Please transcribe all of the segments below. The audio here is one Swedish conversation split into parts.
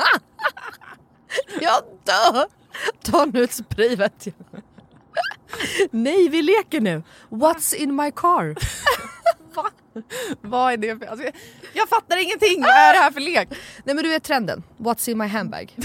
Jag dör! Ta nu ett spray vet jag. Nej, vi leker nu. What's in my car? Va? Vad är det för... Alltså, jag, jag fattar ingenting! Vad är det här för lek? Nej men du vet trenden. What's in my handbag?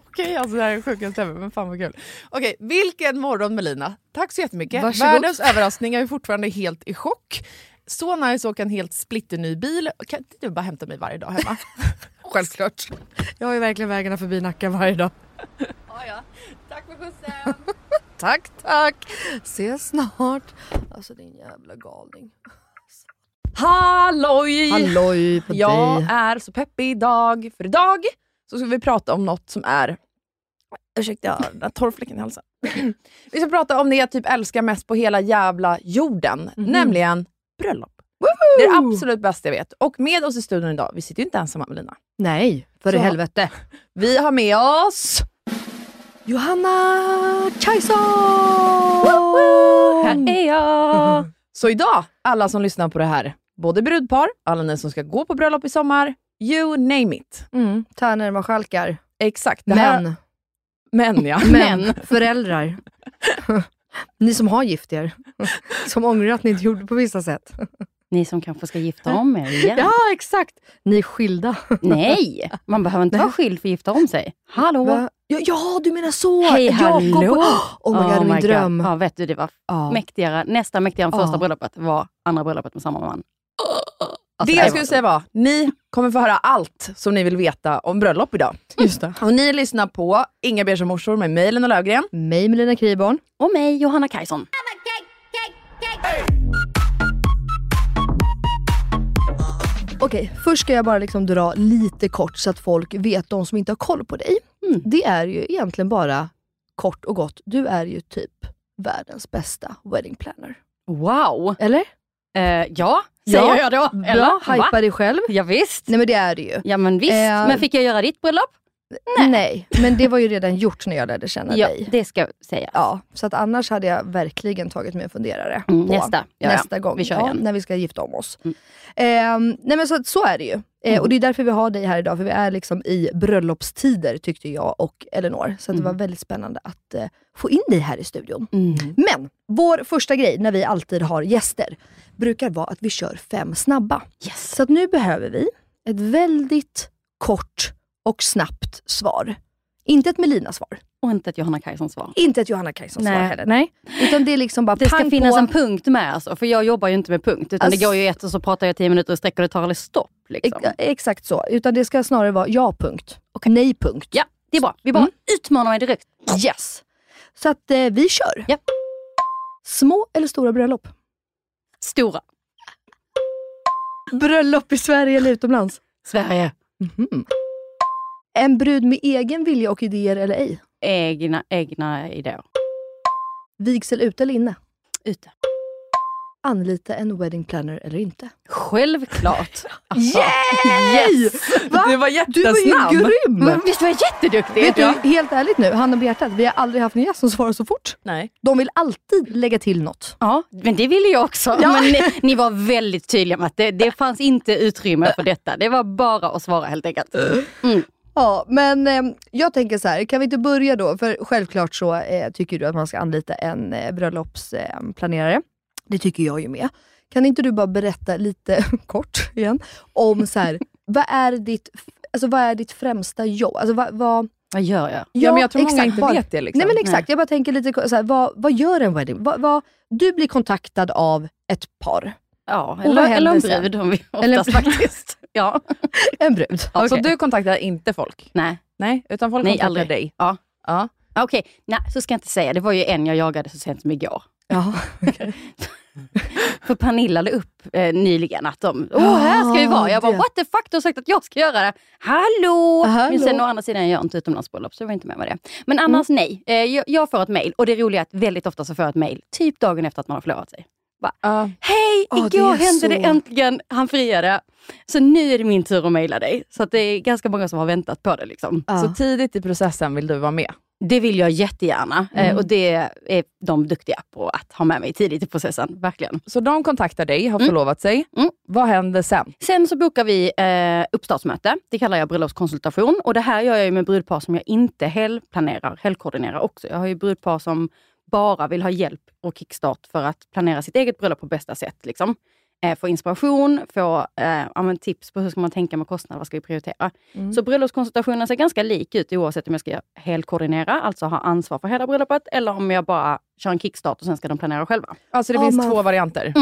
Okej, alltså det här är det sjukaste ever, men fan vad kul. Okej, vilken morgon Melina. Tack så jättemycket. Varsågod. Världens överraskning, jag är fortfarande helt i chock. Så nice att åka en helt splitterny bil. Kan inte du bara hämta mig varje dag hemma? Självklart. Jag har ju verkligen vägarna förbi Nacka varje dag. ja, ja. Tack för skjutsen. Tack tack. Ses snart. Alltså din jävla galning. Halloj! Halloj på Jag dig. är så peppig idag, för idag så ska vi prata om något som är... Ursäkta, jag har den här torrfläcken i halsen. vi ska prata om det jag typ älskar mest på hela jävla jorden, nämligen bröllop. Det är det absolut bästa jag vet. Och med oss i studion idag, vi sitter ju inte ensamma Melina. Nej, för i Så- helvete. Vi har med oss... Johanna Kajson! Här är jag! Så idag, alla som lyssnar på det här, både brudpar, alla ni som ska gå på bröllop i sommar, you name it. Mm, tärnor, marskalkar. Exakt. Det här, Män. Män ja. Män. Föräldrar. ni som har gift er. Som ångrar att ni inte gjorde på vissa sätt. Ni som kanske ska gifta om er igen. Ja, exakt. Ni är skilda. Nej, man behöver inte vara skild för att gifta om sig. Hallå! Va? Ja, ja, du menar så! Hej, Jakob. hallå! Oh my god, min my dröm. God. Ja, vet du, det var Ja. mäktigare. Nästan mäktigare än första Ja. bröllopet var andra bröllopet med samma man. Alltså, det jag skulle säga var, ni kommer få höra allt som ni vill veta om bröllop idag. Just det. Och ni lyssnar på Inga Beige morsor med Mejlen och Lövgren. Mig Melina Kriborn. Och mig, Johanna Kajson. Okej, först ska jag bara liksom dra lite kort så att folk vet, de som inte har koll på dig. Mm. Det är ju egentligen bara kort och gott, du är ju typ världens bästa wedding planner. Wow! Eller? Eh, ja, säger Ja. jag då. Bra, Va? hypa dig själv. Ja, visst. Nej men det är det ju. Ja men visst. Eh, Men fick jag göra ditt bröllop? Nej. men det var ju redan gjort när jag lärde känna Ja, dig. det ska sägas. Ja, så att annars hade jag verkligen tagit mig en funderare Mm, nästa. Ja, nästa gång. Vi ja. När vi ska gifta om oss. Mm. Ehm, nej men så, så är det ju. Eh, Mm. Och det är därför vi har dig här idag, för vi är liksom i bröllopstider tyckte jag och Elinor. Så att det Mm. var väldigt spännande att eh, få in dig här i studion. Mm. Men vår första grej när vi alltid har gäster brukar vara att vi kör fem snabba. Yes. Så att nu behöver vi ett väldigt kort och snabbt svar. Inte ett Melina-svar. Och inte ett Johanna Kajsons svar. Inte ett Johanna Kajsons svar heller. Nej. Utan det är liksom bara Det ska finnas på. en punkt med alltså, för jag jobbar ju inte med punkt. Utan Alltså- det går ju ett och så pratar jag tio minuter i sträck och det tar aldrig stopp. Liksom. Ex- Exakt så. Utan det ska snarare vara ja punkt. Och nej punkt. Ja, det är bra. Vi bara Mm. utmanar mig direkt. Yes. Så att eh, vi kör. Ja. Små eller stora bröllop? Stora. Bröllop i Sverige eller utomlands? Sverige. Mhm. En brud med egen vilja och idéer eller ej? Egna, egna idéer. Vigsel ute eller inne? Ute. anlita en wedding planner eller inte? Självklart. Yay! Va? Du var Du jättesnabb. var ju grym! Men visst var jag jätteduktig? Vet du, helt ärligt nu, handen på hjärtat, vi har aldrig haft en gäst som svarar så fort. Nej. De vill alltid lägga till något. Ja, men det ville jag också. Men ni, ni var väldigt tydliga med att det, det fanns inte utrymme för detta. Det var bara att svara helt enkelt. Mm. Ja, men eh, jag tänker så här, kan vi inte börja då? För självklart så eh, tycker du att man ska anlita en eh, bröllopsplanerare. Det tycker jag ju med. Kan inte du bara berätta lite kort igen om så här, vad är ditt, alltså, vad är ditt främsta jobb? Alltså, vad, vad, Vad gör jag? Ja, men jag tror många exakt, inte bara- vet det. Liksom. Nej men exakt, jag bara tänker lite så här, vad, vad gör en wedding? Vad, vad, du blir kontaktad av ett par, Ja, eller, eller en brud om vi Eller- oftast faktiskt. Ja. en brud. Så Okej. du kontaktar inte folk? Nej, Nej, utan folk Nej, kontaktar aldrig. dig? Ja. ja. okej. Nej, så ska jag inte säga. Det var ju en jag jagade så sent som igår. Ja. För Pernilla la upp eh, nyligen att de, åh här ska vi vara. Jag bara, what the fuck, du har sagt att jag ska göra det. Hallå! Hallå. Men sen å andra sidan, jag gör inte utomlandsbröllop så jag var inte med med det. Men annars nej, eh, jag, jag får ett mail och det roliga är att väldigt ofta så får jag ett mail typ dagen efter att man har förlovat sig. Ja. Hej! Åh, det igår är hände så- det äntligen, han friade. Så nu är det min tur att mejla dig. Så att det är ganska många som har väntat på det. Liksom. Ja. Så tidigt i processen vill du vara med? Det vill jag jättegärna Mm. eh, och det är de duktiga på att ha med mig tidigt i processen. Verkligen. Så de kontaktar dig, har Mm. förlovat sig. Mm. Vad händer sen? Sen så bokar vi eh, uppstartsmöte. Det kallar jag bröllopskonsultation. Och det här gör jag ju med brudpar som jag inte helgplanerar, helgkoordinerar också. Jag har ju brudpar som bara vill ha hjälp och kickstart för att planera sitt eget bröllop på bästa sätt. Liksom. Eh, få inspiration, få eh, ja, tips på hur ska man tänka med kostnader, vad ska vi prioritera. Mm. Så bröllopskonsultationen ser ganska lik ut oavsett om jag ska helkoordinera, alltså ha ansvar för hela bröllopet, eller om jag bara kör en kickstart och sen ska de planera själva. Alltså det Ja, finns man- två varianter.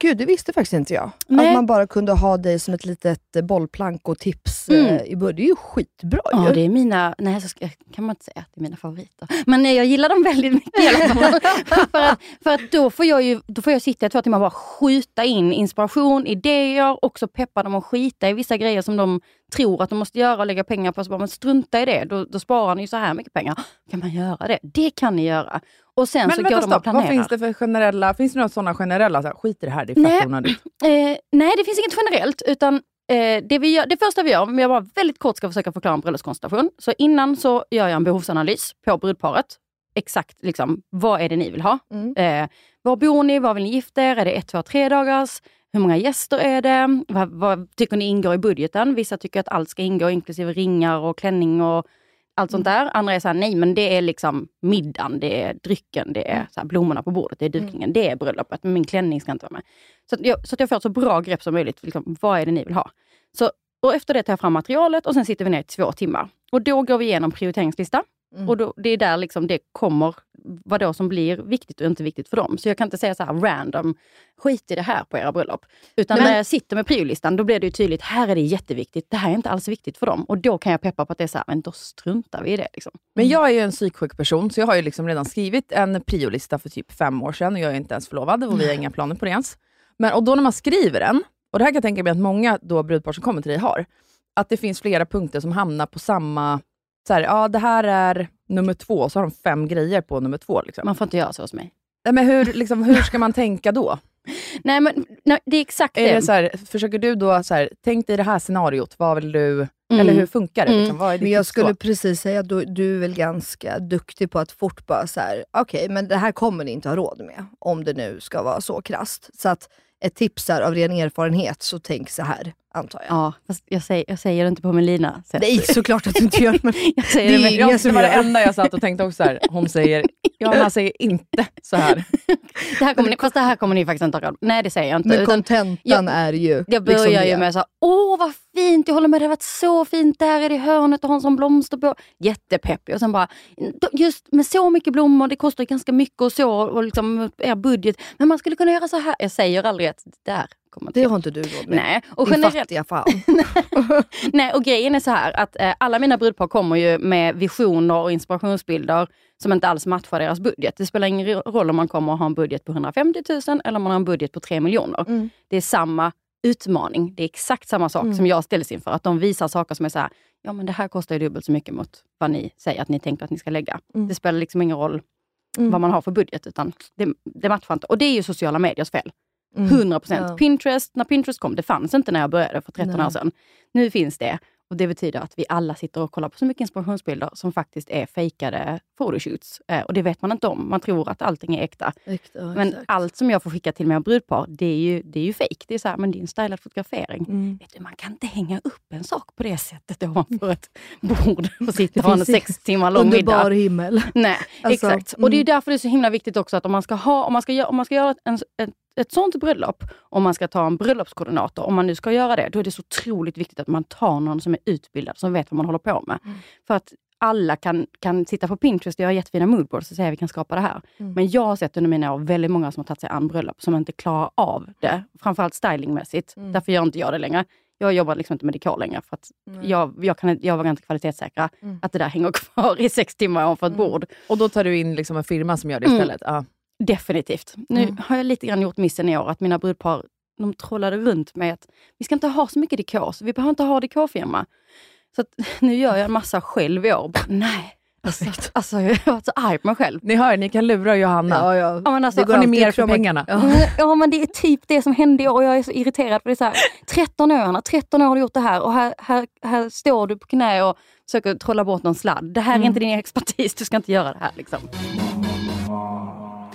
Gud, det visste faktiskt inte jag. Nej. Att man bara kunde ha dig som ett litet eh, bollplank och tips Mm. eh, i början. Det är ju skitbra Ja, ju. det är mina, nej så ska, kan man inte säga att det är mina favoriter. Men nej, jag gillar dem väldigt mycket i alla fall. för att, för att då, får jag ju, då får jag sitta i två timmar och bara skjuta in inspiration, idéer, också peppa dem att skita i vissa grejer som de tror att de måste göra och lägga pengar på. Så bara, men strunta i det, då, då sparar ni ju så här mycket pengar. Kan man göra det? Det kan ni göra. Och sen Men så vänta går de och planerar. vad finns det för generella, finns det några sådana generella, så här, skit i det här, det är Nej. Eh, nej, det finns inget generellt. Utan eh, det, vi gör, det första vi gör, om jag bara väldigt kort ska försöka förklara en bröllopskonstellation. Så innan så gör jag en behovsanalys på brudparet. Exakt liksom, vad är det ni vill ha? Mm. Eh, var bor ni? Var vill ni gifta er? Är det ett, två, tre dagars? Hur många gäster är det? Vad, vad tycker ni ingår i budgeten? Vissa tycker att allt ska ingå, inklusive ringar och klänning och allt sånt där. Andra är såhär, nej men det är liksom middagen, det är drycken, det är så här, blommorna på bordet, det är dukningen, det är bröllopet, men min klänning ska inte vara med. Så att jag, så att jag får ett så bra grepp som möjligt, liksom, vad är det ni vill ha? Så, och efter det tar jag fram materialet och sen sitter vi ner i två timmar. Och då går vi igenom prioriteringslista. Mm. Och då, det är där liksom det kommer, vad då som blir viktigt och inte viktigt för dem. Så jag kan inte säga så här random, skit i det här på era bröllop. Utan Men- när jag sitter med priolistan, då blir det ju tydligt, här är det jätteviktigt, det här är inte alls viktigt för dem. Och då kan jag peppa på att det är så här, men då struntar vi i det. Liksom. Men jag är ju en psyksjuk person, så jag har ju liksom redan skrivit en priolista för typ fem år sedan och jag är inte ens förlovad och vi har inga planer på det ens. Men, och då när man skriver den, och det här kan jag tänka mig att många då brudpar som kommer till dig har, att det finns flera punkter som hamnar på samma, så här, ja det här är nummer två, så har de fem grejer på nummer två. Liksom. Man får inte göra så hos mig. Nej, Men hur, liksom, hur ska man tänka då? Nej, men nej, det är exakt Är det. det så här, försöker du då, så här, tänk dig det här scenariot, vad vill du, Mm. eller hur funkar det? Mm. Liksom? Vad är Men jag skulle då? precis säga att du, du är väl ganska duktig på att fort bara så här, okej men det här kommer ni inte ha råd med. Om det nu ska vara så krasst. Så att ett tips är av ren erfarenhet, så tänk så här, antar jag. Ja, fast jag säger, jag säger det inte på Melina sätt. Nej, såklart att du inte gör men Jag säger Det det är med, Jag, det var det enda jag satt och tänkte också så här, hon säger, ja han säger inte så här. det här kommer ni, fast det här kommer ni faktiskt inte ha. Nej, det säger jag inte. Men utan- kontentan är ju Jag börjar liksom ju med så här, åh vad fint, jag håller med, det har varit så fint där i det hörnet och har en sån blomster på. Jättepeppig. Och sen bara, just med så mycket blommor, det kostar ganska mycket och så, och liksom er budget. Men man skulle kunna göra så här. Jag säger aldrig att det där kommer inte Det har inte du råd med. Nej, och Din generellt, fattiga fan. Nej, och grejen är så här att eh, alla mina brudpar kommer ju med visioner och inspirationsbilder som inte alls matchar deras budget. Det spelar ingen roll om man kommer att ha en budget på 150 000 eller om man har en budget på 3 miljoner. Mm. Det är samma utmaning. Det är exakt samma sak Mm. som jag ställs inför. Att de visar saker som är så här, ja men det här kostar ju dubbelt så mycket mot vad ni säger att ni tänker att ni ska lägga. Mm. Det spelar liksom ingen roll Mm. vad man har för budget, utan det, det matchar inte. Och det är ju sociala mediers fel. 100%. Ja. Pinterest, när Pinterest kom, det fanns inte när jag började för 13 Nej. år sedan. Nu finns det. Och Det betyder att vi alla sitter och kollar på så mycket inspirationsbilder som faktiskt är fejkade photoshoots. Eh, och det vet man inte om. Man tror att allting är äkta. Äkta, Men exakt. allt som jag får skicka till mina brudpar, det är ju, det är ju fejk. Det är så här, men det är en stylad fotografering. Mm. Vet du, man kan inte hänga upp en sak på det sättet ovanför ett bord och sitta och ha en sex timmar lång Underbar middag. himmel. Nej, Alltså, exakt. Och det är mm. därför det är så himla viktigt också att om man ska, ha, om man ska, göra, om man ska göra en, ett, ett sånt bröllop, om man ska ta en bröllopskoordinator, om man nu ska göra det, då är det så otroligt viktigt att man tar någon som är utbildad, som vet vad man håller på med. Mm. För att alla kan, kan sitta på Pinterest och göra jättefina moodboards och säga att vi kan skapa det här. Mm. Men jag har sett under mina år väldigt många som har tagit sig an bröllop som inte klarar av det. Framförallt stylingmässigt. Mm. Därför gör inte jag det längre. Jag jobbar liksom inte med dekor längre för att jag, jag, kan, jag vågar inte kvalitetssäkra Mm. att det där hänger kvar i sex timmar ovanför ett Mm. bord. Och då tar du in liksom en firma som gör det Mm. istället? Ja. Definitivt. Nu Mm. har jag lite grann gjort missen i år att mina brudpar de trollade runt med att vi ska inte ha så mycket dekor, så vi behöver inte ha dekorfirma. Så att, nu gör jag en massa själv i år. Bara, nej. Alltså, alltså, jag har varit så arg på mig själv. Ni hör, ni kan lura Johanna. Ja, ja. Ja, men alltså, Det går ni mer för pengarna? Ja. Mm, Ja men det är typ det som hände i år och jag är så irriterad. För det är så här, 13 år, Anna, 13 år har du gjort det här och här, här, här står du på knä och försöker trolla bort någon sladd. Det här är inte din expertis, du ska inte göra det här. Liksom.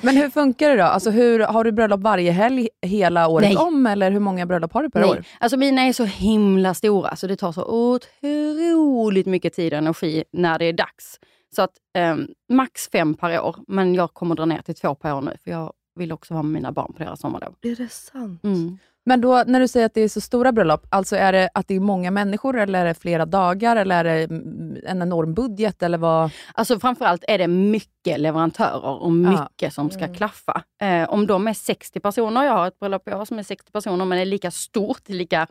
Men hur funkar det då? Alltså hur, har du bröllop varje helg hela året Nej. om eller hur många bröllop har du per Nej. år? Alltså mina är så himla stora så det tar så otroligt mycket tid och energi när det är dags. Så att ehm, max fem per år, men jag kommer dra ner till två per år nu för jag vill också vara med mina barn på deras sommarlov. Är det sant? Mm. Men då när du säger att det är så stora bröllop, alltså är det att det är många människor eller är det flera dagar eller är det mm, en enorm budget eller vad? Alltså framförallt är det mycket leverantörer och mycket som ska klaffa. Eh, om de är 60 personer, jag har ett bröllop i år som är 60 personer, men är lika stort, lika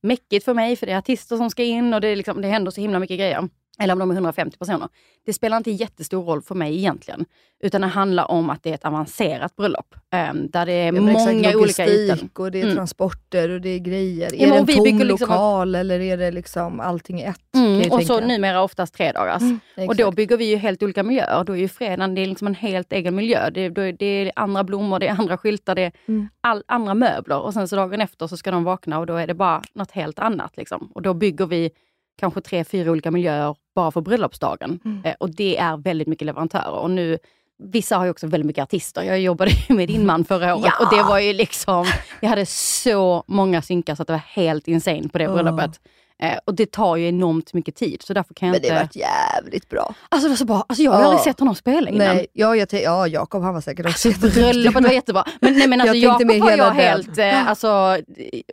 mäckigt för mig, för det är artister som ska in och det, är liksom, det händer så himla mycket grejer. Eller om de är 150 personer. Det spelar inte jättestor roll för mig egentligen. Utan det handlar om att det är ett avancerat bröllop. Eh, där det är Ja, men exakt, många olika ytor. och det är Mm. transporter och det är grejer. Ja, är det en tom liksom- lokal eller är det liksom allting i ett? Mm, och så tänka. numera oftast tre dagars. Mm, Och då bygger vi ju helt olika miljöer. Då är ju fredagen det är liksom en helt egen miljö. Det, är, det är andra blommor, det är andra skyltar, det är Mm. all, andra möbler. Och sen så dagen efter så ska de vakna och då är det bara något helt annat. Liksom. Och då bygger vi kanske tre, fyra olika miljöer bara för bröllopsdagen. Mm. Eh, och det är väldigt mycket leverantörer. Och nu, vissa har ju också väldigt mycket artister. Jag jobbade med din man förra året och det var ju liksom, jag hade så många synkar så att det var helt insane på det bröllopet. Eh, och det tar ju enormt mycket tid så därför kan jag Men det inte... har varit jävligt bra. Alltså det var så bra. Alltså, jag har Ja. aldrig sett honom spela innan. Nej, ja, jag te- ja, Jakob han var säkert också jätteduktig, Bröllopet var men- jättebra. Men, nej, men alltså, Jag Jakob var jag helt... Eh, alltså,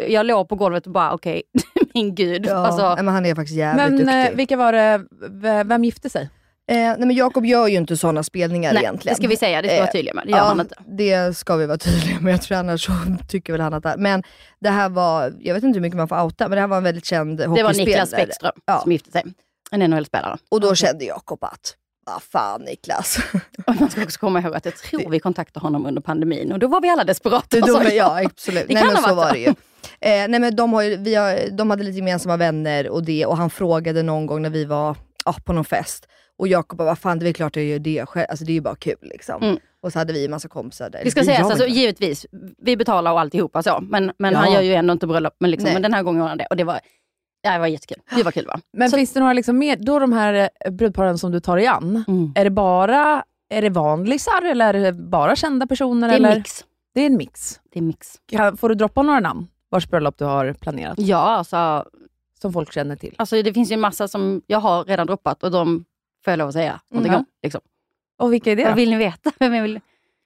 jag låg på golvet och bara okej, min gud. Ja, Alltså, nej, men han är faktiskt jävligt Men duktig. eh, vilka var det, v- vem gifte sig? Eh, nej men Jakob gör ju inte sådana spelningar nej, egentligen. det ska vi säga, det ska vi vara Eh, tydliga med. Det gör han inte. det ska vi vara tydliga med. Jag tror annars så tycker väl han att det är. Men det här var, jag vet inte hur mycket man får outa, men det här var en väldigt känd Det var hockeyspelare. Niklas Bäckström Ja. som gifte sig. En NHL-spelare. Och då kände Jakob att, vad fan Niklas. Och man ska också komma ihåg att jag tror vi kontaktade honom under pandemin och då var vi alla desperata. Då, ja, absolut. Det nej kan men ha så varit var det ju. Eh, nej men de, har ju, vi har, de hade lite gemensamma vänner och det och han frågade någon gång när vi var ja, på någon fest och Jakob bara, vad fan det är väl klart jag gör det själv, alltså det är ju bara kul liksom. Mm. Och så hade vi en massa kompisar där. Det ska Vi sägas, har alltså, givetvis, vi betalar och alltihopa så, men, men Ja. han gör ju ändå inte bröllop. Men, liksom, men den här gången gjorde han det och det var, ja, det var jättekul. Det var kul va? Men Så- finns det några liksom mer, då de här eh, brudparen som du tar dig an, Mm. är det bara är det vanlisar eller är det bara kända personer? Det är eller? mix. Det är en mix. Det är mix. Kan, får du droppa några namn vars bröllop du har planerat, Ja, alltså, som folk känner till? alltså det finns ju en massa som jag har redan droppat och de får jag lov att säga någonting Mhm. om. Liksom. Och vilka är det Vad vill ni veta? Vem jag vill...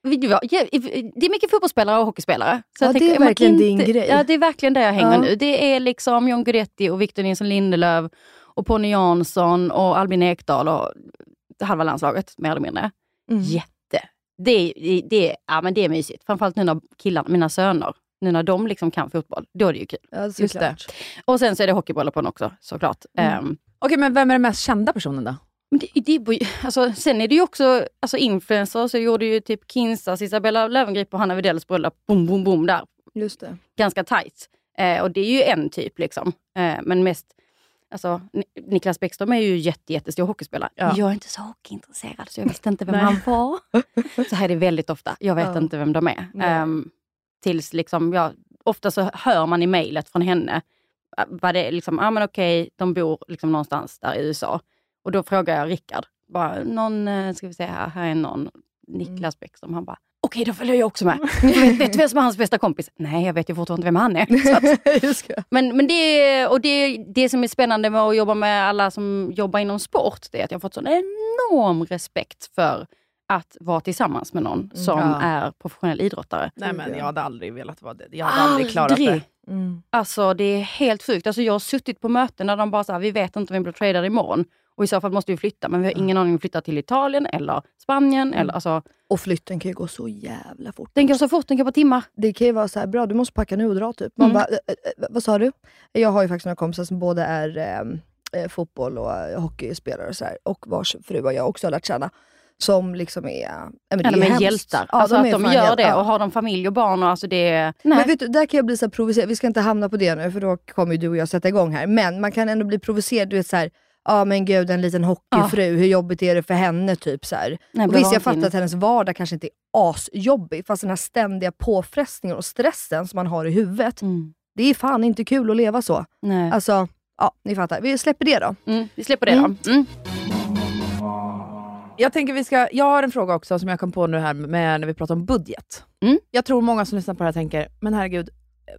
Det är mycket fotbollsspelare och hockeyspelare. Så Ja, jag det tänker, är verkligen inte, din grej. Ja, det är verkligen där jag hänger Ja. nu. Det är liksom John Guidetti och Victor Nilsson Lindelöf och Ponny Jansson och Albin Ekdal och halva landslaget mer eller mindre. Mm. Jätte. Det, är- det, ja, men det är mysigt. Framförallt nu när killarna, mina söner, nu när de liksom kan fotboll, då är det ju kul. Ja, Just det. Och sen så är det hockeybröllopen också såklart. Mm. Ehm, Okej, men vem är den mest kända personen då? Men det, det, alltså, sen är det ju också alltså influencers, så gjorde ju typ Kinsas, Isabella Löwengrip och Hanna Widells bröllop, boom, boom, boom där. Just det. Ganska tight. Eh, och det är ju en typ liksom. Eh, men mest, alltså Ni- Niklas Bäckström är ju jätte, jättestor hockeyspelare. Ja. Jag är inte så hockeyintresserad så jag visste inte vem han var. Så här är det väldigt ofta. Jag vet Ja. inte vem de är. Ehm, tills liksom, ja, ofta så hör man i mejlet från henne äh, vad det är. Liksom, ah, men okej, de bor liksom någonstans där i USA. Och då frågar jag Rickard, bara, någon, eh, ska vi se här, här är någon, Niklas Bäckström. Han bara, okej då följer jag också med. vet, vet du vem som är hans bästa kompis? Nej, jag vet ju fortfarande vem han är. Så att, men, men det, och det, det som är spännande med att jobba med alla som jobbar inom sport, det är att jag har fått sån enorm respekt för att vara tillsammans med någon som Ja. är professionell idrottare. Nej men jag hade aldrig velat vara det. Jag hade aldrig klarat Aldrig. det. Mm. Alltså det är helt sjukt. Alltså, jag har suttit på möten där de bara så här, vi vet inte om vi blir tradade imorgon. Och i så fall måste vi flytta, men vi har ingen aning om vi flyttar till Italien eller Spanien. Eller, alltså, Och flytten kan ju gå så jävla fort. den går så fort, den går på timmar. Det kan ju vara så här, bra du måste packa nu och dra typ. Man Mm. bara, "Eh, eh, vad sa du? Jag har ju faktiskt några kompisar som både är eh, fotboll och eh, hockeyspelare och, så här, och vars fruar jag också har lärt känna. Som liksom är... Men det Ja, de är hemskt. hjältar. Ja, alltså är att de gör hjäl- det och har de familj och barn och alltså det är... Nej. Men vet du, där kan jag bli så provocerad. Vi ska inte hamna på det nu, för då kommer ju du och jag sätta igång här. Men man kan ändå bli provocerad. Du vet så här, ja men gud en liten hockeyfru, hur jobbigt är det för henne? Typ så här. Nej, Och visst, jag fattar att hennes vardag kanske inte är asjobbig, fast den här ständiga påfrestningen och stressen som man har i huvudet, Mm. det är fan inte kul att leva så. Nej. Alltså, ja ni fattar. Vi släpper det då. Mm, vi släpper det då. Mm. Jag tänker vi ska, jag har en fråga också som jag kom på nu här med när vi pratar om budget. Mm. Jag tror många som lyssnar på det här tänker, men herregud,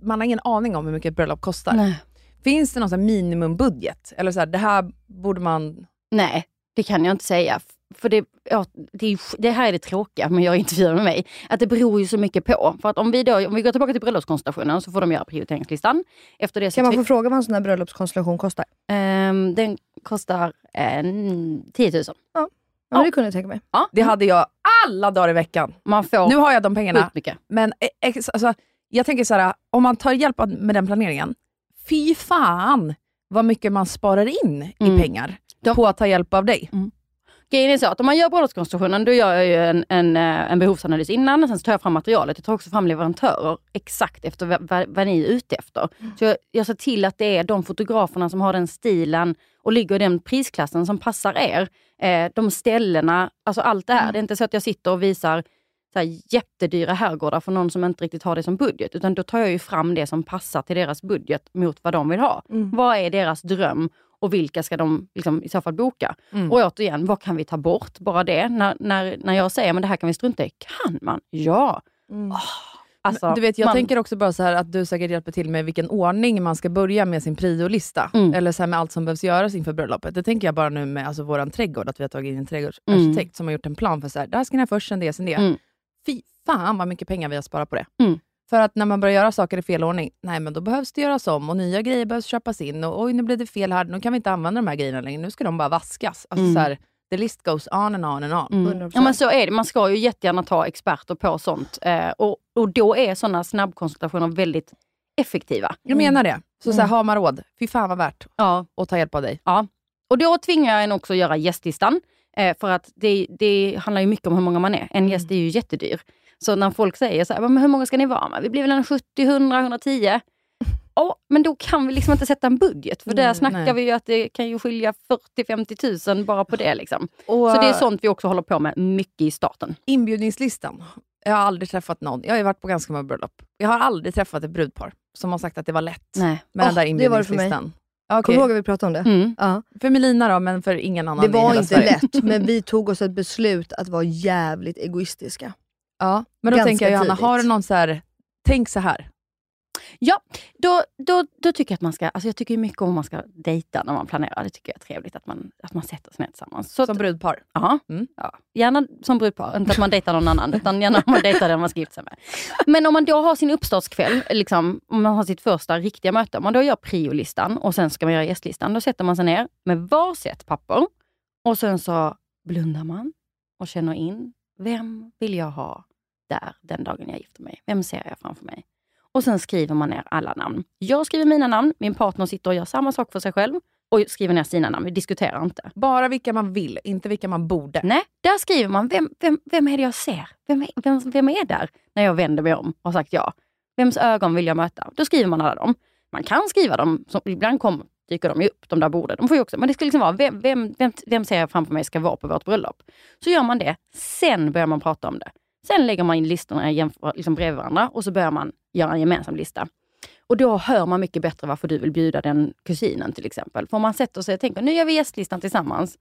man har ingen aning om hur mycket ett bröllop kostar. Nej. Finns det någon minimumbudget? Eller så här, det här borde man... Nej, det kan jag inte säga. För det, ja, det, är, det här är det tråkiga med att göra intervjuer med mig. Att det beror ju så mycket på. För att om vi, då, om vi går tillbaka till bröllopskonstellationen så får de göra prioriteringslistan. Efter det så Kan man få fråga vad en sån här bröllopskonstellation kostar? Ehm, den kostar eh, 10 000. Ja, men det kunde jag tänka mig. Ja, Det hade jag alla dagar i veckan. man får Nu har jag de pengarna, mycket. men eh, alltså, jag tänker så här, om man tar hjälp med den planeringen, fy fan vad mycket man sparar in i Mm. pengar Ja. på att ta hjälp av dig. Grejen är så att om man gör bröllopskonstellationen, då gör jag ju en, en, eh, en behovsanalys innan, och sen tar jag fram materialet. Jag tar också fram leverantörer exakt efter vad, vad, ni är ute efter. Så jag, jag ser till att det är de fotograferna som har den stilen och ligger i den prisklassen som passar er. Eh, de ställena, alltså allt det här. Det är inte så att jag sitter och visar så här jättedyra herrgårdar för någon som inte riktigt har det som budget. Utan då tar jag ju fram det som passar till deras budget mot vad de vill ha. Vad är deras dröm och vilka ska de liksom, i så fall boka? Mm. Och återigen, vad kan vi ta bort? Bara det. När, när, när jag säger men det här kan vi strunta i, kan man? Ja. Mm. Alltså, Men du vet, jag man, tänker också bara så här att du säkert hjälper till med vilken ordning man ska börja med sin priolista. Mm. Eller så med allt som behövs göras inför bröllopet. Det tänker jag bara nu med alltså, våran trädgård, att vi har tagit in en trädgårdsarkitekt som har gjort en plan för så här, det här ska ni ha först, sen det, sen det. Mm. Fy fan vad mycket pengar vi har sparat på det. Mm. För att när man börjar göra saker i fel ordning, nej men då behövs det göras om och nya grejer behövs köpas in och oj nu blev det fel här, nu kan vi inte använda de här grejerna längre, nu ska de bara vaskas. Alltså Mm. så här, the list goes on and on and on. Mm. 100%. Ja men så är det, man ska ju jättegärna ta experter på sånt. Eh, och, och då är sådana snabbkonsultationer väldigt effektiva. Jag menar det. Så, så här, Mm. har man råd, fy fan vad värt Ja, att ta hjälp av dig. Ja, och då tvingar jag en också att göra gästlistan. Eh, för att det, det handlar ju mycket om hur många man är. En gäst är ju jättedyr. Så när folk säger så här, men hur många ska ni vara med? Vi blir väl en 70, 100, 110. Ja, men då kan vi liksom inte sätta en budget. För där Mm, snackar nej. vi ju att det kan ju skilja 40-50 tusen bara på det. Liksom. Och, Så det är sånt vi också håller på med mycket i starten. Inbjudningslistan. Jag har aldrig träffat någon, jag har ju varit på ganska många bröllop. Jag har aldrig träffat ett brudpar som har sagt att det var lätt Nej. med den Åh, där inbjudningslistan. Ja, okej. Kommer du ihåg att vi pratade om det? Mm. Ja. För Melina då, men för ingen annan Det var inte lätt, men vi tog oss ett beslut att vara jävligt egoistiska. Ja, men då Ganska tänker jag Johanna, tidigt. har du någon så här, tänk så här. Ja, då, då, då tycker jag att man ska, alltså jag tycker mycket om att man ska dejta när man planerar. Det tycker jag är trevligt att man, att man sätter sig ner tillsammans. Så Som brudpar. Ja, Mm. ja, gärna som brudpar. Inte att man dejtar någon annan, utan gärna man dejtar den man ska gifta sig med. Men om man då har sin uppstartskväll, liksom, om man har sitt första riktiga möte, om man då gör priolistan och sen ska man göra gästlistan, då sätter man sig ner med varsitt papper och sen så blundar man och känner in, vem vill jag ha där den dagen jag gifter mig? Vem ser jag framför mig? Och sen skriver man ner alla namn. Jag skriver mina namn, min partner sitter och gör samma sak för sig själv och skriver ner sina namn. Vi diskuterar inte. Bara vilka man vill, inte vilka man borde. Nej, där skriver man, vem, vem, vem är det jag ser? Vem vem, vem är där när jag vänder mig om och har sagt ja? Vems ögon vill jag möta? Då skriver man alla dem. Man kan skriva dem, som, ibland kom, dyker de ju upp, de där borden. De får ju också, men det ska liksom vara, vem, vem, vem, vem ser jag framför mig ska vara på vårt bröllop? Så gör man det, sen börjar man prata om det. Sen lägger man in listorna jämför, liksom bredvid varandra och så börjar man göra en gemensam lista. Och då hör man mycket bättre varför du vill bjuda den kusinen till exempel. För om man sätter sig och tänker, nu gör vi gästlistan tillsammans.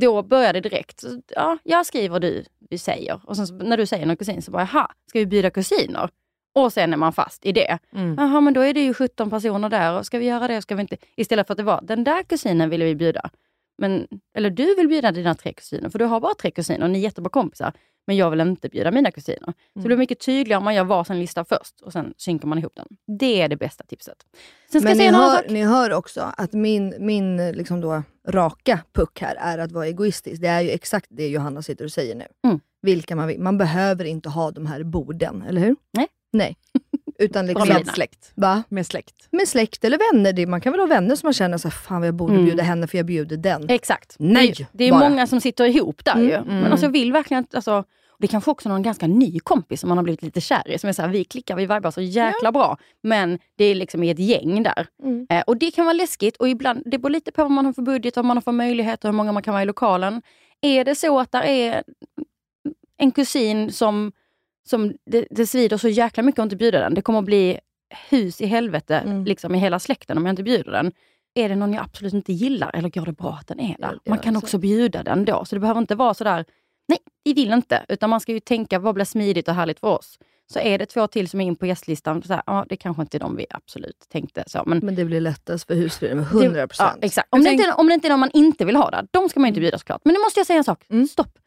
Då börjar det direkt. Så, ja, jag skriver, du, du säger. Och sen så, när du säger någon kusin så bara, jaha, ska vi bjuda kusiner? Och sen är man fast i det. Mm. Jaha, men då är det ju 17 personer där och ska vi göra det? Ska vi inte? Istället för att det var, den där kusinen ville vi bjuda. Men, eller du vill bjuda dina tre kusiner, för du har bara tre kusiner och ni är jättebra kompisar. Men jag vill inte bjuda mina kusiner. Så det blir mycket tydligare om man gör varsin lista först och sen synkar man ihop den. Det är det bästa tipset. Sen ska Men jag ni säga annan hör, sak. ni hör också att min, min liksom då, raka puck här är att vara egoistisk. Det är ju exakt det Johanna sitter och säger nu. Mm. Vilka man vill. Man behöver inte ha de här borden, eller hur? Nej. Nej. Utan liksom, Med släkt. va? Med släkt. med släkt eller vänner. Det, man kan väl ha vänner som man känner så här, fan jag borde Mm. bjuda henne för jag bjuder den. Exakt. Nej, Det, är- det är bara. många som sitter ihop där Mm, ju. mm. Men alltså, jag vill verkligen. Alltså, det är kanske också någon ganska ny kompis som man har blivit lite kär i. Som är så här, vi klickar, vi vibar så jäkla bra. Men det är liksom i ett gäng där. Mm. Eh, och det kan vara läskigt och ibland, det beror lite på vad man har för budget, vad man har för möjligheter, hur många man kan vara i lokalen. Är det så att det är en kusin som, som det, det svider så jäkla mycket att inte bjuda den. Det kommer att bli hus i helvete Mm. liksom i hela släkten om jag inte bjuder den. Är det någon jag absolut inte gillar eller går det bra att den är där? Man kan så. också bjuda den då. Så det behöver inte vara sådär, nej, vi vill inte. Utan man ska ju tänka, vad blir smidigt och härligt för oss? Så är det två till som är in på gästlistan, så här, ja, det kanske inte är de vi absolut tänkte. Så. Men Men det blir lättast för husfriden med det- 100%. Ja, exakt. Om, det inte, om det inte är någon man inte vill ha där, de ska man inte bjuda såklart. Men nu måste jag säga en sak. Mm. Stopp.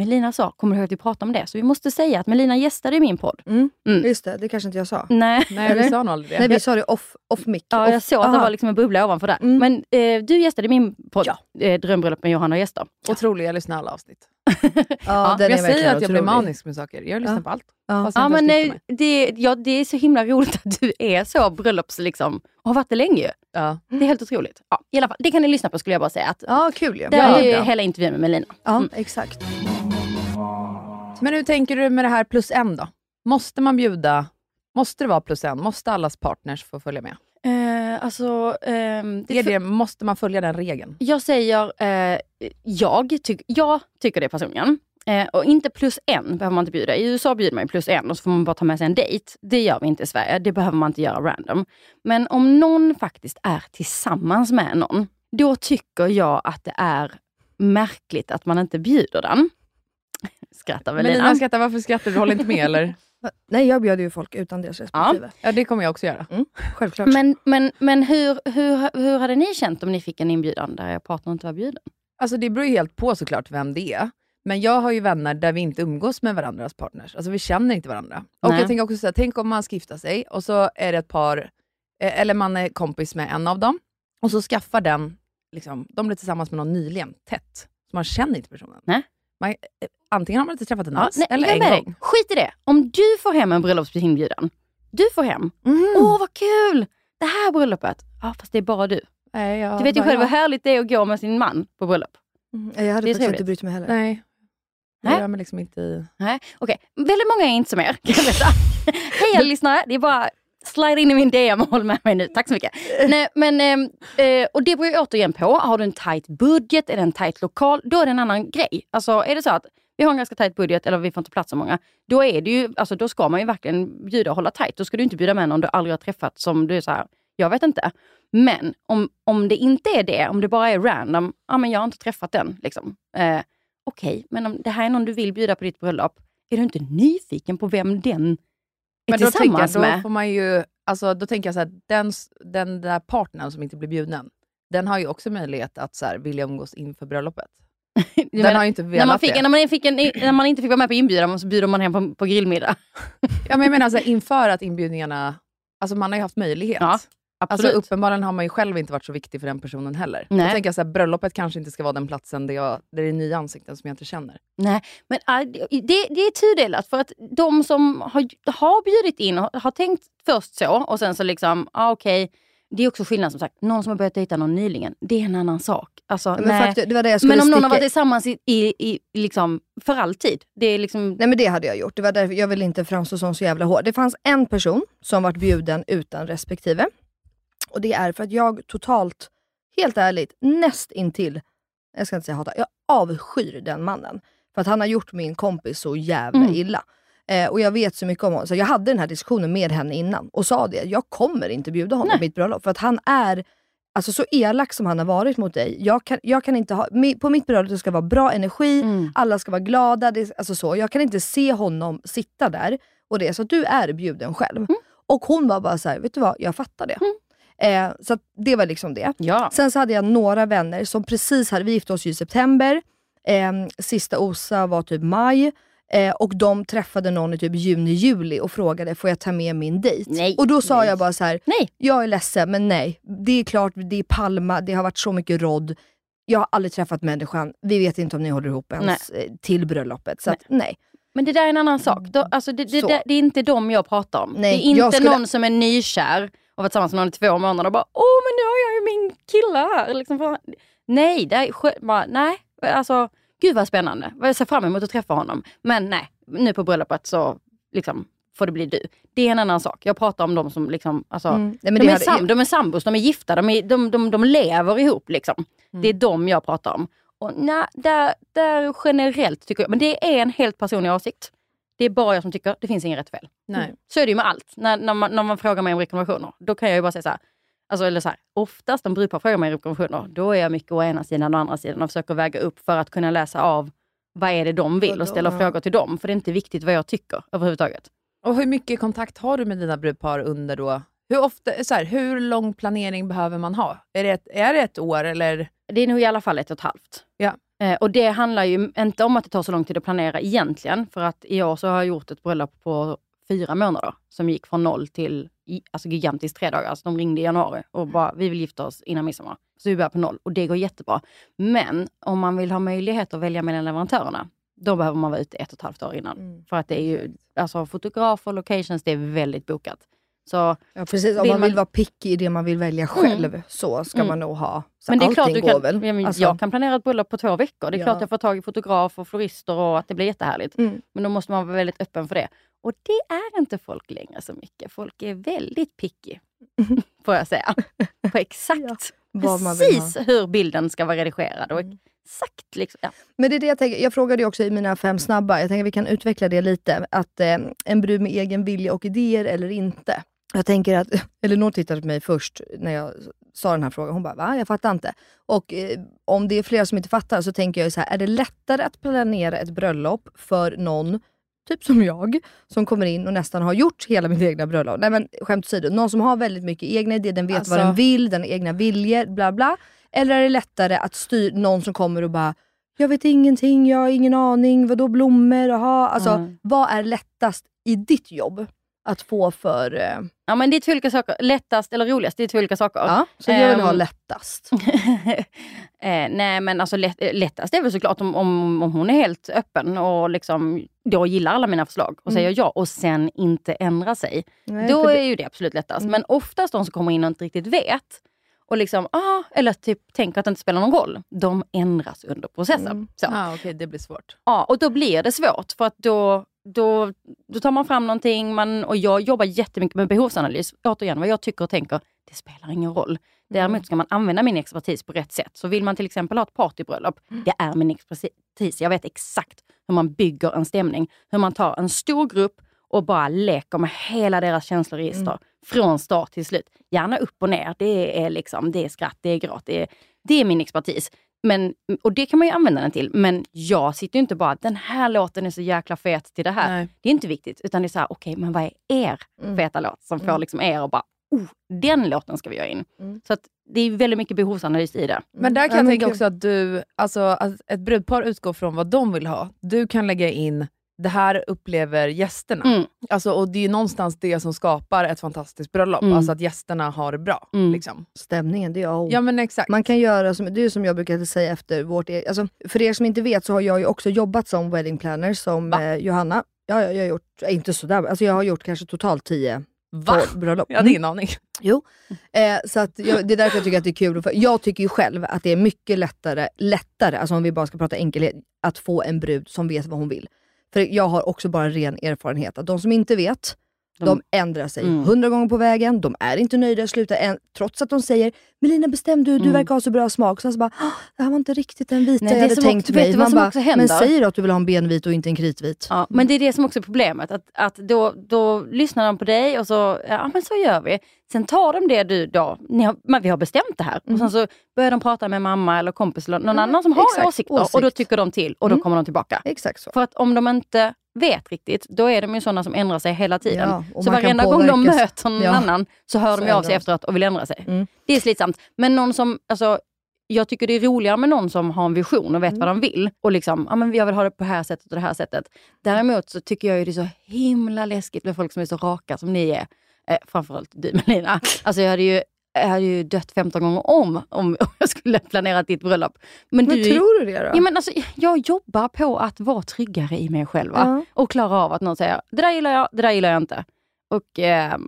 Melina sa, kommer du ihåg att vi pratade om det? Så vi måste säga att Melina gästade i min podd. Mm. Mm. Just det, det kanske inte jag sa. Nej, Nej, vi sa nog aldrig det. Nej, vi sa det off, off mic. ja, off. jag såg att det var liksom en bubbla ovanför där. Mm. Men eh, du gästade i min podd, Ja. eh, Drömbröllop med Johanna och gäster. Otrolig, jag lyssnar alla avsnitt. Ja, Ja, jag säger att jag blir manisk med saker. Jag lyssnar Ja. på allt. Ja. Ja, men nej, mig. det, ja, det är så himla roligt att du är så bröllops... Liksom, och har varit det länge ju. Ja. Det är helt otroligt. Ja, i alla fall, det kan ni lyssna på skulle jag bara säga. Att, Ja, kul ju. det Ja, är det ju hela intervjun med Melina. Ja, Mm. exakt. Men hur tänker du med det här plus en då? Måste man bjuda, måste det vara plus en? Måste allas partners få följa med? Eh, alltså, ehm, det Är det, måste man följa den regeln? Jag säger, eh, jag, tyck, jag tycker det personligen. Eh, och inte plus en behöver man inte bjuda. I USA bjuder man plus en och så får man bara ta med sig en dejt. Det gör vi inte i Sverige. Det behöver man inte göra random. Men om någon faktiskt är tillsammans med någon, då tycker jag att det är märkligt att man inte bjuder den. Skrattar väl Melina Lina? skrattar, varför skrattar du? Håller inte med eller? Nej, jag bjöd ju folk utan deras respektive. Ja, det kommer jag också göra. Självklart. Men, men, men hur, hur, hur hade ni känt om ni fick en inbjudan där er partner inte var bjuden? Alltså det beror ju helt på såklart vem det är. Men jag har ju vänner där vi inte umgås med varandras partners. Alltså vi känner inte varandra. Och Nej. jag tänker också säga, tänk om man ska gifta sig och så är det ett par, eh, eller man är kompis med en av dem och så skaffar den, liksom, de blir tillsammans med någon nyligen, tätt. Så man känner inte personen. Nej. Man, eh, antingen har man inte träffat den Ja, alls, nej, eller jag en gång. Skit i det. Om du får hem en bröllopsinbjudan, du får hem. Mhm. Åh vad kul! Det här bröllopet. Ja fast det är bara du. Nej, jag, Du vet ju själv hur ja. härligt det är att gå med sin man på bröllop. Mm, Jag hade faktiskt inte brytt mig heller. Nej. Nej. Det gör mig liksom inte i... Nej, okej. Väldigt många är inte som er. Kan jag berätta. Hej lyssnare, det är bara slide in i min DM och håll med mig nu. Tack så mycket. Nej, men, ehm, eh, och det beror ju återigen på. Har du en tight budget, är det en tight lokal, då är det en annan grej. Alltså är det så att vi har en ganska tight budget eller vi får inte plats så många, då, är det ju, alltså, då ska man ju verkligen bjuda och hålla tight. Då ska du inte bjuda med någon du aldrig har träffat som du är så här, jag vet inte. Men om, om det inte är det, om det bara är random, ja men jag har inte träffat den. Liksom. Eh, Okej, men om det här är någon du vill bjuda på ditt bröllop, är du inte nyfiken på vem den är men då, tänker jag, tillsammans då med? får man ju, alltså, då tänker jag så här, den, den där partnern som inte blir bjuden, den har ju också möjlighet att så här, vilja umgås inför bröllopet. Den menar, har ju inte velat när, man fick, det. när, man fick en, när man inte fick vara med på inbjudan så bjuder man hem på, på grillmiddag. Ja, men jag menar så här, inför att inbjudningarna, alltså man har ju haft möjlighet. Ja, Alltså Absolut. uppenbarligen har man ju själv inte varit så viktig för den personen heller. Nej. Jag tänker så här, bröllopet kanske inte ska vara den platsen där, jag, där det är nya ansikten som jag inte känner. Nej, men äh, det, det är tudelat för att de som har, har bjudit in har, har tänkt först så och sen så liksom, ah, okej, det är också skillnad som sagt. Någon som har börjat dejta någon nyligen, det är en annan sak. Alltså, Men, nej. faktum, det var det jag men om någon har varit tillsammans i, i, i, liksom, för alltid, det är liksom... Nej men det hade jag gjort. Det var därför jag vill inte framstå som så jävla hård. Det fanns en person som varit bjuden utan respektive. Och det är för att jag totalt, helt ärligt, näst intill, jag ska inte säga hata, jag avskyr den mannen. För att han har gjort min kompis så jävla Mm. illa. Eh, och jag vet så mycket om honom. Så jag hade den här diskussionen med henne innan och sa det. Jag kommer inte bjuda honom på mitt bröllop. För att han är alltså, så elak som han har varit mot dig. Jag kan, jag kan inte ha, på mitt bröllop det ska vara bra energi, Mm. alla ska vara glada. Det, alltså så. Jag kan inte se honom sitta där och det. Så att du är bjuden själv. Mm. Och hon var bara så här, vet du vad, jag fattar det. Eh, så det var liksom det. Ja. Sen så hade jag några vänner som precis hade, vi gifte oss i september, eh, sista OSA var typ maj. Eh, och de träffade någon i typ juni, juli och frågade, får jag ta med min dejt? Nej, och då sa nej. jag bara så här, Nej. jag är ledsen men nej. Det är klart, det är Palma, det har varit så mycket rodd. Jag har aldrig träffat människan, vi vet inte om ni håller ihop ens eh, till bröllopet. Så att, nej. Men det där är en annan sak. Då, alltså det, det, det, det är inte dem jag pratar om. Nej, det är inte skulle- någon som är nykär och varit tillsammans med någon i två månader och bara åh men nu har jag ju min kille här. Liksom, nej, det är, bara, nej, alltså gud vad spännande. Jag ser fram emot att träffa honom. Men nej, nu på bröllopet så liksom, får det bli du. Det är en annan sak. Jag pratar om de som liksom, alltså, Mm. Nej, de, är hade- sam, de är sambos, de är gifta, de, är, de, de, de lever ihop. Liksom. Det är de jag pratar om. Och nej, där, där generellt tycker jag, men det är en helt personlig åsikt. Det är bara jag som tycker, det finns inget rätt och fel. Nej. Så är det ju med allt. När, när, man, när man frågar mig om rekommendationer, då kan jag ju bara säga så här. Alltså, eller så här, oftast om brudpar frågar mig om rekommendationer, då är jag mycket å ena sidan och å andra sidan och försöker väga upp för att kunna läsa av vad är det de vill och ställa frågor till dem. För det är inte viktigt vad jag tycker överhuvudtaget. Och hur mycket kontakt har du med dina brudpar under då? Hur, ofta, så här, hur lång planering behöver man ha? Är det ett, är det ett år eller? Det är nog i alla fall ett och ett halvt. Ja. Eh, och det handlar ju inte om att det tar så lång tid att planera egentligen. För att i år så har jag gjort ett bröllop på fyra månader som gick från noll till alltså gigantiskt tre dagar. Alltså de ringde i januari och bara, vi vill gifta oss innan midsommar. Så vi börjar på noll och det går jättebra. Men om man vill ha möjlighet att välja mellan leverantörerna, då behöver man vara ute ett och ett halvt år innan. För att det är ju, alltså fotografer, locations, det är väldigt bokat. Så Ja, precis. Om man vill man- vara picky i det man vill välja själv så ska Mm. man nog ha. Så men det är klart du kan, väl. ja, men Alltså, Jag kan planera ett bröllop på två veckor. Det är Ja. klart jag får tag i fotograf och florister och att det blir jättehärligt. Mm. Men då måste man vara väldigt öppen för det. Och det är inte folk längre så mycket. Folk är väldigt picky, får jag säga. På exakt ha. precis hur bilden ska vara redigerad. Och exakt liksom, ja. Men det är det jag tänker, jag frågade ju också i mina fem snabba, jag tänker vi kan utveckla det lite. Att eh, en brud med egen vilja och idéer eller inte. Jag tänker att, Elinor tittade på mig först när jag sa den här frågan. Hon bara, va? Jag fattar inte. Och eh, om det är flera som inte fattar så tänker jag så här, är det lättare att planera ett bröllop för någon, typ som jag, som kommer in och nästan har gjort hela mitt egna bröllop. Nej men skämt åsido, någon som har väldigt mycket egna idéer, den vet Alltså- vad den vill, den har egna viljor, bla bla. Eller är det lättare att styra någon som kommer och bara jag vet ingenting, jag har ingen aning, vadå blommor, aha. Alltså, Mm. Vad är lättast i ditt jobb att få för... Eh, ja, men det är två olika saker. Lättast eller roligast, det är två olika saker. ja, så jag vill ha lättast. eh, nej men alltså lätt, eh, lättast är väl såklart om, om, om hon är helt öppen och liksom då gillar alla mina förslag och säger ja och sen inte ändrar sig. Nej, då är det- ju det absolut lättast. Mm. Men oftast de som kommer in och inte riktigt vet och liksom, ah, eller typ tänker att det inte spelar någon roll, de ändras under processen. Mm. Så. Ah, Okej, det blir svårt. Ja, och då blir det svårt för att då, då, då tar man fram någonting man, och jag jobbar jättemycket med behovsanalys. Återigen, vad jag tycker och tänker, det spelar ingen roll. Däremot ska man använda min expertis på rätt sätt. Så vill man till exempel ha ett partybröllop, det är min expertis. Jag vet exakt hur man bygger en stämning. Hur man tar en stor grupp och bara leker med hela deras känsloregister från start till slut. Gärna upp och ner. Det är, liksom, det är skratt, det är gråt. Det är, det är min expertis. Men, och det kan man ju använda den till. Men jag sitter ju inte bara, den här låten är så jäkla fet till det här. Nej. Det är inte viktigt. Utan det är så här, okej, men vad är er feta låt som får liksom er att bara, oh, den låten ska vi göra in. Mm. Så att det är väldigt mycket behovsanalys i det. Men där kan Ja, jag tänka också att du, alltså att ett brudpar utgår från vad de vill ha. Du kan lägga in, det här upplever gästerna. Mm. Alltså, och det är ju någonstans det som skapar ett fantastiskt bröllop. Mm. Alltså att gästerna har det bra. Mm. Liksom. Stämningen, det är O. Ja men exakt. Man kan göra, som, det är som jag brukar säga efter vårt... e- Alltså, för er som inte vet så har jag ju också jobbat som wedding planner som eh, Johanna. Ja, jag, jag har gjort, eh, inte sådär, alltså jag har gjort kanske totalt 10 Va? bröllop. Jag hade ingen aning. Jo. Eh, så att jag, det är därför jag tycker att det är kul. För jag tycker ju själv att det är mycket lättare, lättare, alltså om vi bara ska prata enkelhet, att få en brud som vet vad hon vill. För jag har också bara ren erfarenhet. Att de som inte vet, de ändrar sig Mm. hundra gånger på vägen, de är inte nöjda, slutar än, trots att de säger “Melina bestäm du, du Mm. verkar ha så bra smak”. Sen så bara "Ah, “Det här var inte riktigt den vita Nej, jag hade tänkt också- mig”. Man bara “Men säg då att du vill ha en benvit och inte en kritvit”. Ja, men det är det som också är problemet. Att, att då, då lyssnar de på dig och så, ja men så gör vi. Sen tar de det du då, har, men vi har bestämt det här. Och sen så börjar de prata med mamma eller kompis eller någon Mm, annan som har exakt, åsikter. Och då åsikt. tycker de till och då Mm. kommer de tillbaka. Exakt så. För att om de inte vet riktigt, då är de ju sådana som ändrar sig hela tiden. Ja, så varenda gång de möter någon Ja. annan så hör Så de av sig efteråt och vill ändra sig. Mm. Det är slitsamt. Men någon som, alltså, jag tycker det är roligare med någon som har en vision och vet Mm. vad de vill. Och liksom, ja, men jag vill ha det på det här sättet och det här sättet. Däremot så tycker jag ju det är så himla läskigt med folk som är så raka som ni är. Eh, framförallt du Melina. Alltså jag hade ju, hade ju dött 15 gånger om om jag skulle planera ditt bröllop. Men, Men du, tror du det då? Ja, men alltså, jag jobbar på att vara tryggare i mig själv. Ja. Och klara av att någon säger, det där gillar jag, det där gillar jag inte. Och, eh,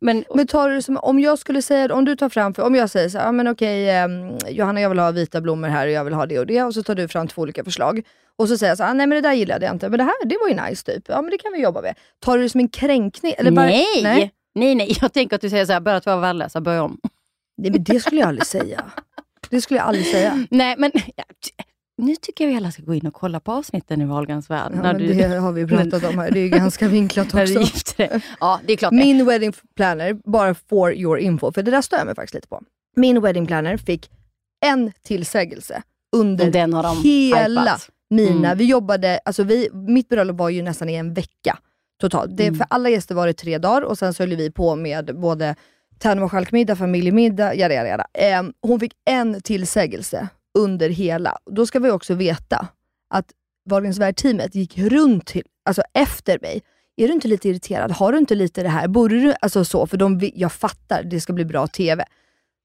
men, Men tar du det som, om jag skulle säga, om du tar fram, för, om jag säger så här, ja, men okej ehm, Johanna jag vill ha vita blommor här och jag vill ha det och det och så tar du fram två olika förslag. Och så säger jag så här, ah, nej men det där gillade jag inte, men det här det var ju nice typ. Ja men det kan vi jobba med. Tar du det som en kränkning? Eller bara, nej. nej! Nej! Nej, jag tänker att du säger så här, båda två är värdelösa, börja om. Nej men det skulle jag aldrig säga. Det skulle jag aldrig säga. Nej, men nu tycker jag vi alla ska gå in och kolla på avsnitten i Wahlgrens värld. Ja, när du, det har vi pratat om här, det är ganska vinklat också. Ja, det är klart det. Min wedding planner, bara for your info, för det där stör jag mig faktiskt lite på. Min wedding planner fick en tillsägelse under Den har de hela hypat. mina, Mm. vi jobbade, alltså vi, mitt bröllop var ju nästan i en vecka totalt. Det, Mm. För alla gäster var det tre dagar och sen så höll vi på med både tärn och stjälkmiddag, familjemiddag, jada jada jada. Ehm, hon fick en tillsägelse under hela. Då ska vi också veta att Wahlgrens värld-teamet gick runt till, alltså efter mig. Är du inte lite irriterad? Har du inte lite det här? Borde du, alltså så, för de, jag fattar, det ska bli bra TV.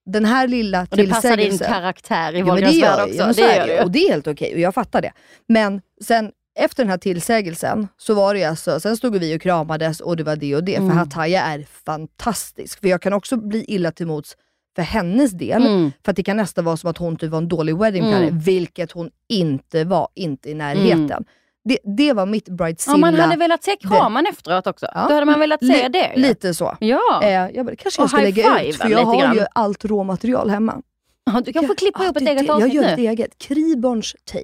Den här lilla Och det passar din tillsägelsen. karaktär i det Wahlgrens värld också. Ja, det det. ju. Och det är helt okej och jag fattar det. Men sen efter den här tillsägelsen så var det alltså, sen stod vi och kramades och det var det och det. Mm. För Hataya är fantastisk. För jag kan också bli illa till mots för hennes del. Mm. För det kan nästan vara som att hon typ var en dålig wedding planner, Mm. vilket hon inte var, inte i närheten. Det, det var mitt Ja, bridezilla. man hade velat se kramen efteråt också. Ja. Då hade man velat se Li- det. Lite så. Ja. Eh, jag bara, kanske jag ska lägga ut, high-fiven för jag har ju allt råmaterial hemma. Ja, du kan få klippa Ja, ihop ett det- eget avsnitt Jag gör nu. ett eget. Kriborns take.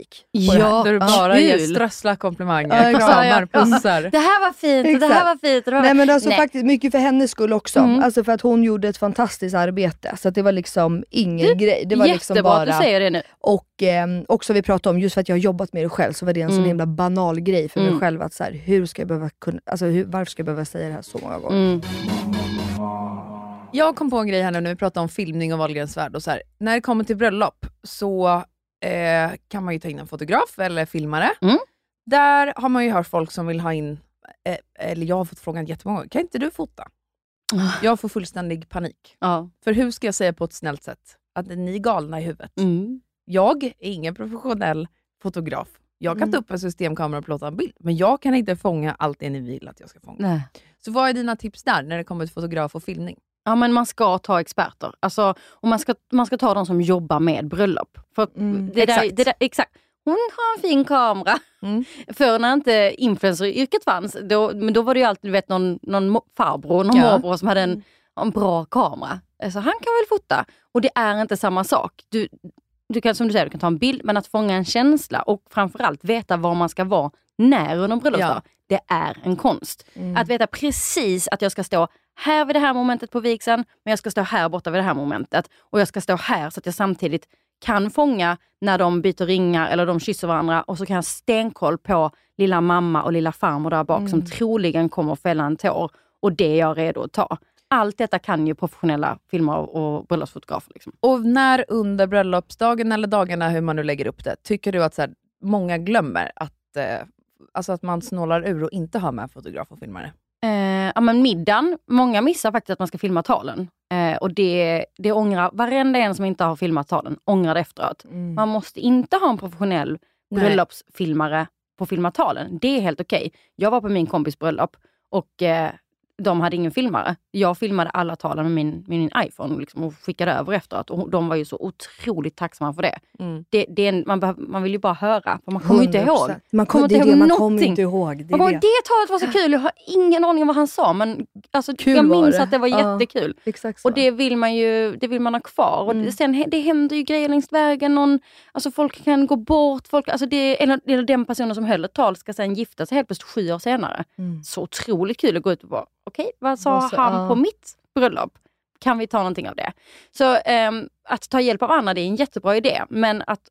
på det här. Ja, Där du bara ger kul. strössla komplimanger, Ja, exakt. kramar, pussar. Det här var fint och det här Exakt. var fint. Här Nej var... men alltså Nej. faktiskt mycket för hennes skull också. Mm. Alltså för att hon gjorde ett fantastiskt arbete. Så att det var liksom ingen grej. Det var liksom Jättebra bara... att du säger det nu. Och ehm, också vi pratade om, just för att jag har jobbat med det själv, så var det en sån Mm. himla banal grej för mig Mm. själv. att så här, hur ska jag behöva kunna, alltså hur, Varför ska jag behöva säga det här så många gånger? Mm. Jag kom på en grej här nu när vi pratade om filmning och Wahlgrens värld. Och så här. När det kommer till bröllop så eh, kan man ju ta in en fotograf eller filmare. Mm. Där har man ju hört folk som vill ha in, eh, eller jag har fått frågan jättemånga gånger, kan inte du fota? Ah. Jag får fullständig panik. Ja. För hur ska jag säga på ett snällt sätt att ni är galna i huvudet? Mm. Jag är ingen professionell fotograf. Jag kan Mm. ta upp en systemkamera och plåta en bild, men jag kan inte fånga allt det ni vill att jag ska fånga. Nej. Så vad är dina tips där när det kommer till fotograf och filmning? Ja, men man ska ta experter. Alltså, och man, ska, man ska ta de som jobbar med bröllop. För Mm, det där, exakt. det där, exakt. Hon har en fin kamera. Mm. För när inte influenceryrket fanns, då, men då var det ju alltid vet, någon, någon farbror, någon Ja. morbror som hade en, en bra kamera. Så han kan väl fota. Och det är inte samma sak. Du, du kan, som du säger, du kan ta en bild, men att fånga en känsla och framförallt veta var man ska vara när under en bröllopsdag, det är en konst. Mm. Att veta precis att jag ska stå här vid det här momentet på vigseln, men jag ska stå här borta vid det här momentet. Och jag ska stå här så att jag samtidigt kan fånga när de byter ringar eller de kysser varandra och så kan jag stenkoll på lilla mamma och lilla farmor där bak som troligen kommer att fälla en tår och det är jag redo att ta. Allt detta kan ju professionella filmare och bröllopsfotografer. Liksom. Och när under bröllopsdagen eller dagarna, hur man nu lägger upp det, tycker du att så här, många glömmer att, eh, alltså att man snålar ur och inte har med fotograf och filmare? Eh, ja, men middagen, många missar faktiskt att man ska filma talen. Eh, och det, det ångrar, varenda en som inte har filmat talen ångrar det efteråt. Mm. Man måste inte ha en professionell bröllopsfilmare på filmatalen. Det är helt okej. Jag var på min kompis bröllop och eh, de hade ingen filmare. Jag filmade alla talen med min, med min iPhone liksom, och skickade över efteråt. Och de var ju så otroligt tacksamma för det. Mm. det, det en, man, behöver, man vill ju bara höra, man kommer ju inte ihåg. 100%. Man, Kommer kom, inte ihåg man någonting. inte ihåg. Det Man bara, det. det talet var så kul, jag har ingen aning om vad han sa men alltså, Kul jag minns det. att det var Ja. jättekul. Exakt så. Och det vill man ju det vill man ha kvar. Och Mm. det, sen, det händer ju grejer längs vägen. Någon, alltså folk kan gå bort. Folk, alltså det, eller, eller den personen som höll ett tal ska sen gifta sig helt plötsligt sju år senare. Mm. Så otroligt kul att gå ut och bara, okej vad sa Vad sa- han ja. på mitt bröllop? Kan vi ta någonting av det? Så ehm, att ta hjälp av andra det är en jättebra idé. Men att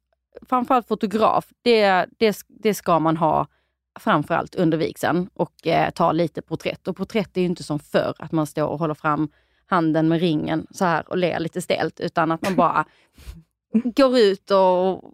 framförallt fotograf, det, det, det ska man ha framförallt under vigseln och eh, ta lite porträtt. Och porträtt är ju inte som förr, att man står och håller fram handen med ringen så här och ler lite stelt, utan att man bara går ut och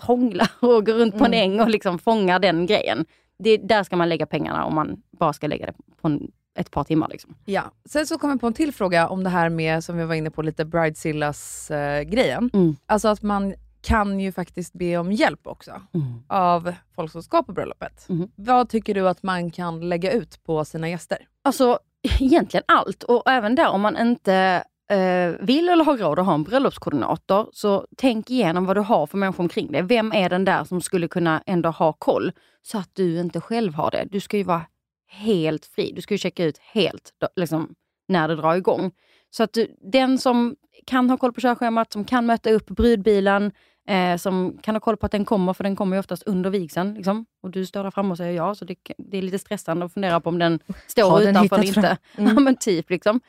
hånglar och går runt på en Mm. äng och liksom fångar den grejen. Det, där ska man lägga pengarna om man bara ska lägga det på en, ett par timmar. Liksom. Ja. Sen så kom jag på en till fråga om det här med, som vi var inne på, lite Bridezillas-grejen. Mm. Alltså att man kan ju faktiskt be om hjälp också av folk som ska på bröllopet. Mm. Vad tycker du att man kan lägga ut på sina gäster? Alltså egentligen allt och även där om man inte eh, vill eller har råd att ha en bröllopskoordinator, så tänk igenom vad du har för människor omkring dig. Vem är den där som skulle kunna ändå ha koll så att du inte själv har det? Du ska ju vara helt fri. Du ska ju checka ut helt liksom, när det drar igång. Så att du, den som kan ha koll på körschemat, som kan möta upp brudbilen, eh, som kan ha koll på att den kommer, för den kommer ju oftast under vigseln. Liksom. Och du står där framme och säger ja, så det, det är lite stressande att fundera på om den står Har utanför eller inte. Mm. Ja men typ. liksom.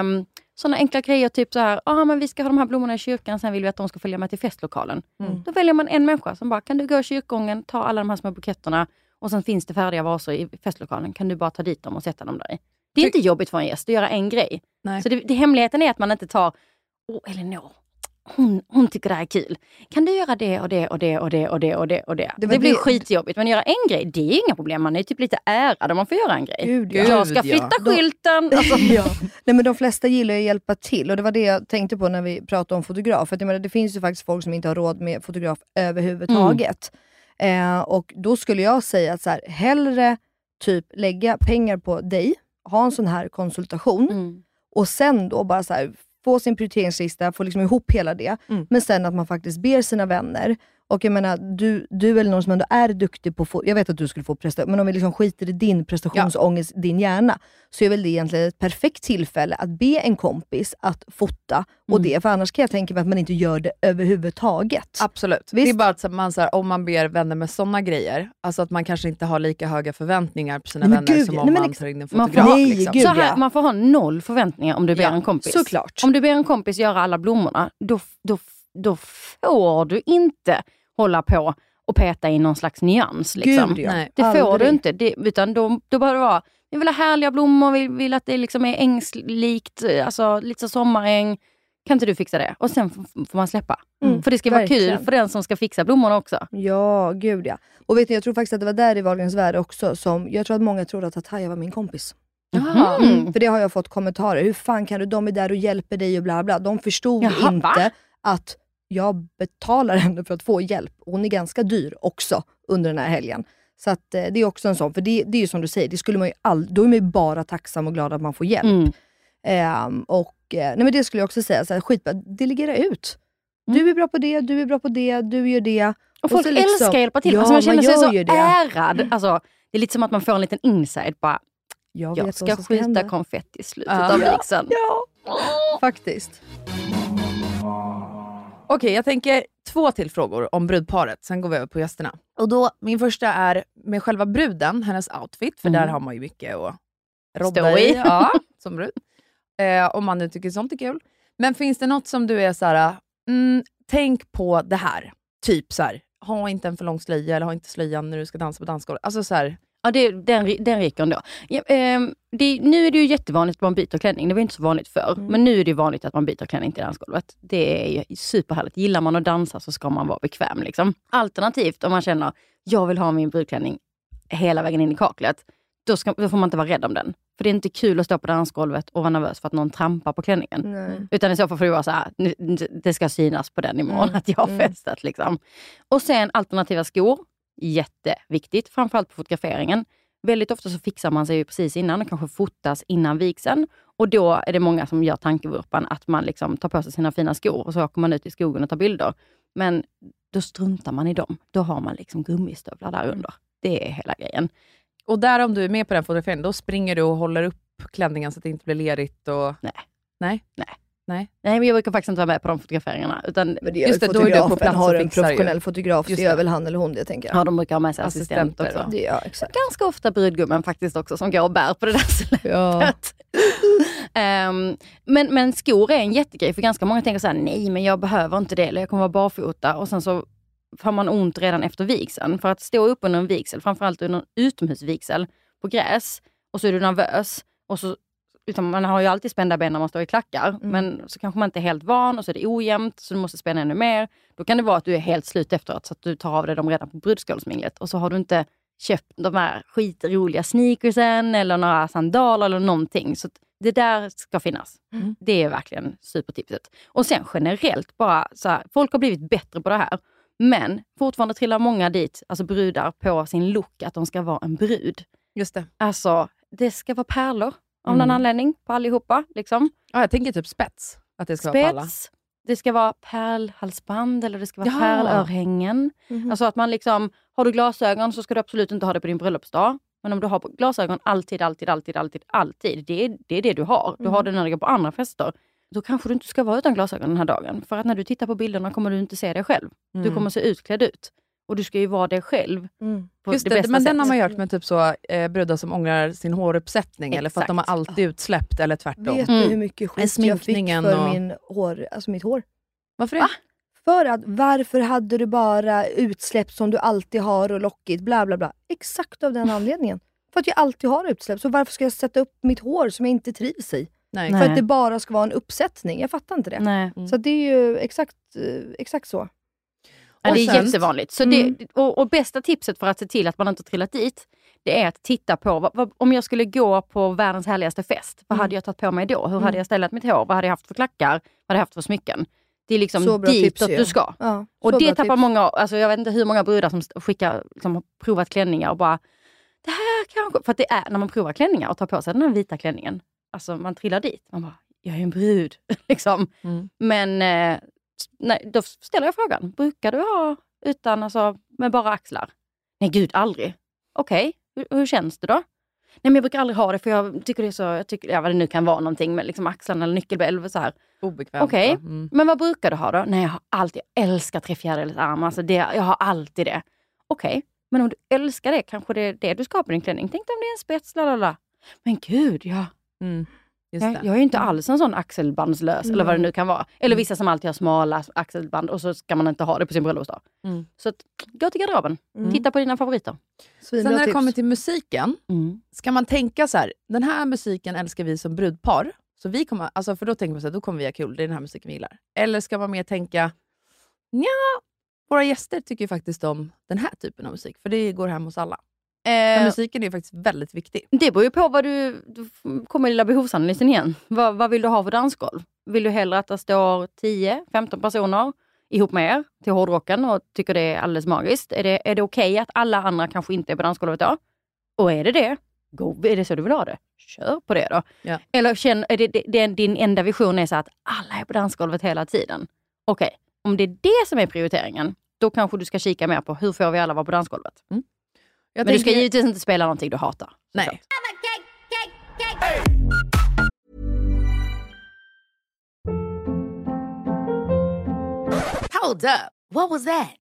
Um, sådana enkla grejer, typ så här, ah, men vi ska ha de här blommorna i kyrkan, sen vill vi att de ska följa med till festlokalen. Mm. Då väljer man en människa som bara, kan du gå i kyrkogången, ta alla de här små buketterna och sen finns det färdiga vaser i festlokalen. Kan du bara ta dit dem och sätta dem där i? Det är Ty- inte jobbigt för en gäst att göra en grej. Nej. Så det, det, hemligheten är att man inte tar, åh Elinor, hon, hon tycker det här är kul. Kan du göra det och det och det och det och det och det och det? Det Det, blir det- skitjobbigt. Men göra en grej, det är inga problem. Man är typ lite ärad om man får göra en grej. Gud, ja. jag ska ja. flytta Då- skylten. Alltså, ja. Nej, men de flesta gillar ju att hjälpa till och det var det jag tänkte på när vi pratade om fotograf. För att jag menar, det finns ju faktiskt folk som inte har råd med fotograf överhuvudtaget. Eh, och då skulle jag säga att så här, hellre typ lägga pengar på dig, ha en sån här konsultation Mm. och sen då bara så här, få sin prioriteringslista, få liksom ihop hela det. Mm. Men sen att man faktiskt ber sina vänner. Och jag menar, du, du eller någon som ändå är duktig på fo- Jag vet att du skulle få prestation, men om vi liksom skiter i din prestationsångest, din hjärna, så är väl det egentligen ett perfekt tillfälle att be en kompis att fota och Mm. det. För annars kan jag tänka mig att man inte gör det överhuvudtaget. Absolut. Det är bara att man, så här, om man ber vänner med sådana grejer, alltså att man kanske inte har lika höga förväntningar på sina Nej, men vänner gud, som nej, om men man tar in en Man får- fotograf. Nej, liksom. gud. Så här, ja. man får ha noll förväntningar om du ber Ja, en kompis. Såklart. Om du ber en kompis göra alla blommorna, då, då, då får du inte hålla på och peta i någon slags nyans. Liksom. Gud ja. Nej. Det får Aldrig. du inte. Det, utan då, då behöver det vara, vi vill ha härliga blommor, vi vill att det liksom är ängslikt, alltså lite så sommaräng. Kan inte du fixa det? Och sen får man släppa. Mm, för det ska vara verkligen. kul för den som ska fixa blommorna också. Ja, gud ja. Och vet ni, jag tror faktiskt att det var där i Wahlgrens värld också som, jag tror att många trodde att Tataya var min kompis. Jaha. Mm. För det har jag fått kommentarer. Hur fan kan du, de är där och hjälper dig och bla bla. De förstod Jaha, inte va? att jag betalar henne för att få hjälp. Hon är ganska dyr också under den här helgen. Så att, eh, det är också en sån, för det, det är ju som du säger, det skulle man ju all, då är man ju bara tacksam och glad att man får hjälp. Mm. Ehm, och, eh, nej men det skulle jag också säga, så här, skitbra, delegera ut. Mm. Du är bra på det, du är bra på det, du gör det. Och folk så liksom- älskar att hjälpa till. Ja, alltså man känner sig gör så ärad. Alltså, det är lite som att man får en liten inside. Bara, Jag, jag ska skjuta hända. konfetti i slutet Ja. av vigseln. Ja, faktiskt. Okej, jag tänker två till frågor om brudparet, sen går vi över på gästerna. Och då, Min första är med själva bruden, hennes outfit, för Mm. där har man ju mycket att rodda i. ja, som brud. Eh, om man nu tycker sånt är kul. Men finns det något som du är så här, mm, tänk på det här. Typ så här, ha inte en för lång slöja eller ha inte slöjan när du ska dansa på dansgolvet. Alltså Ja, det, den, den ryker ändå. Ja, ehm, det, nu är det ju jättevanligt att man byter klänning. Det var inte så vanligt förr. Mm. Men nu är det vanligt att man byter klänning till dansgolvet. Det är ju superhärligt. Gillar man att dansa så ska man vara bekväm. Liksom. Alternativt om man känner, jag vill ha min brudklänning hela vägen in i kaklet. Då, ska, då får man inte vara rädd om den. För det är inte kul att stå på dansgolvet och vara nervös för att någon trampar på klänningen. Nej. Utan i så fall får det vara så här, "Nu- nu- det ska synas på den imorgon Mm, att jag har mm. festat. Liksom. Och sen alternativa skor, jätteviktigt, framförallt på fotograferingen. Väldigt ofta så fixar man sig ju precis innan och kanske fotas innan vigseln. Och då är det många som gör tankevurpan att man liksom tar på sig sina fina skor och så åker man ut i skogen och tar bilder. Men då struntar man i dem. Då har man liksom gummistövlar där under. Det är hela grejen. Och där om du är med på den fotograferingen, då springer du och håller upp klänningen så att det inte blir lerigt? Och... Nej. Nej? Nej. Nej. Nej, men jag brukar faktiskt inte vara med på de fotograferingarna. Utan, Men det Just det, då är du på plats och Har du en fixar ju. professionell fotograf Just så gör väl han eller hon det tänker jag. ja, de brukar ha med sig assistent Assistenter, också. va? Det, ja, exakt. Ganska ofta brudgummen faktiskt också som går och bär på det där släpet. Ja. Ehm, men, men skor är en jättegrej för ganska många tänker så här: nej men jag behöver inte det eller jag kommer vara barfota och sen så får man ont redan efter vigseln. För att stå upp under en vigsel, framförallt under en utomhusvigsel på gräs och så är du nervös och så utan man har ju alltid spända ben när man står i klackar, men så kanske man inte är helt van och så är det ojämnt så du måste spänna ännu mer. Då kan det vara att du är helt slut efteråt så att du tar av dig dem redan på brudskålsminglet och så har du inte köpt de här skitroliga sneakersen eller några sandaler eller någonting. Så det där ska finnas. Det är verkligen supertipset. Och sen generellt bara så här, folk har blivit bättre på det här. Men fortfarande trillar många dit, alltså brudar, på sin look att de ska vara en brud. Just det. Alltså, det ska vara pärlor av Mm. någon anledning på allihopa. Liksom. Ja, jag tänker typ spets. Att det ska vara på alla. Spets, det ska vara pärlhalsband eller det ska vara Jaha. pärlörhängen. Mhm. Alltså att man liksom, har du glasögon så ska du absolut inte ha det på din bröllopsdag. Men om du har glasögon alltid, alltid, alltid, alltid, alltid. Det är det, är det du har. Du har det när du går på andra fester. Då kanske du inte ska vara utan glasögon den här dagen. För att när du tittar på bilderna kommer du inte se dig själv. Du Mm. kommer se utklädd ut. Och du ska ju vara dig själv Mm. på Just det, det, bästa men den sättet. har man hört med typ så, eh, brudar som ångrar sin håruppsättning eller för att de har Exakt. alltid utsläppt eller tvärtom. Vet Mm. du hur mycket skit jag fick för och- min hår, alltså mitt hår? Varför det? Va? För att varför hade du bara utsläpp som du alltid har och lockigt, bla bla bla. Exakt av den anledningen. För att jag alltid har utsläpp, så varför ska jag sätta upp mitt hår som jag inte trivs i? Nej. Nej. För att det bara ska vara en uppsättning. Jag fattar inte det. Nej. Så det är ju exakt, eh, exakt så. Ja, det är sen- jättevanligt. Så Mm. det, och, och bästa tipset för att se till att man inte trillat dit, det är att titta på, vad, vad, om jag skulle gå på världens härligaste fest, vad Mm. hade jag tagit på mig då? Hur Mm. hade jag ställt mitt hår? Vad hade jag haft för klackar? Vad hade jag haft för smycken? Det är liksom ditåt ju. du ska. Ja, Och det tappar tips. många, alltså jag vet inte hur många brudar som skickar, liksom, har provat klänningar och bara, det här kanske, för att det är när man provar klänningar och tar på sig den här vita klänningen, alltså man trillar dit, man bara, jag är en brud. liksom. Mm. Men eh, nej, då ställer jag frågan, brukar du ha utan, alltså, med bara axlar? Nej gud, aldrig. Okej, hur, hur känns det då? Nej men jag brukar aldrig ha det för jag tycker det är så, jag tycker, ja, vad det nu kan vara någonting med liksom axlarna eller nyckelbälv så här. Obekvämt. Okej, va? Mm. men vad brukar du ha då? Nej jag har alltid, jag älskar trefjärilsarm, alltså det, jag har alltid det. Okej, men om du älskar det, kanske det är det du ska ha på din klänning. Tänk dig om det är en spets, lalala. Men gud, ja. Mm. Just Jag, det. jag är ju inte alls en sån axelbandslös, eller vad det nu kan vara. Eller vissa som alltid har smala axelband och så ska man inte ha det på sin bröllopsdag. Mm. Så att, gå till garderoben, Mm. titta på dina favoriter. Svinbra Sen när det tips. kommer till musiken, Mm. ska man tänka så här, den här musiken älskar vi som brudpar, så vi kommer, alltså för då tänker man så här, då kommer vi ha kul, det är den här musiken vi gillar. Eller ska man mer tänka, ja, våra gäster tycker faktiskt om den här typen av musik, för det går hem hos alla. Men Eh, musiken är ju faktiskt väldigt viktig. det beror ju på vad du, du kommer lilla behovsanalysen igen. Vad, vad vill du ha för dansgolv? Vill du hellre att det står 10-15 personer ihop med er till hårdrocken och tycker det är alldeles magiskt? Är det, är det okej att alla andra kanske inte är på dansgolvet då? Och är det det, go, är det så du vill ha det? Kör på det då. Ja. Eller känn, är det, det, det, din enda vision är så att alla är på dansgolvet hela tiden. Okej, om det är det som är prioriteringen, då kanske du ska kika mer på hur får vi alla vara på dansgolvet. Jag Men du ska givetvis inte spela någonting du hatar. Nej. Hold up. What was that?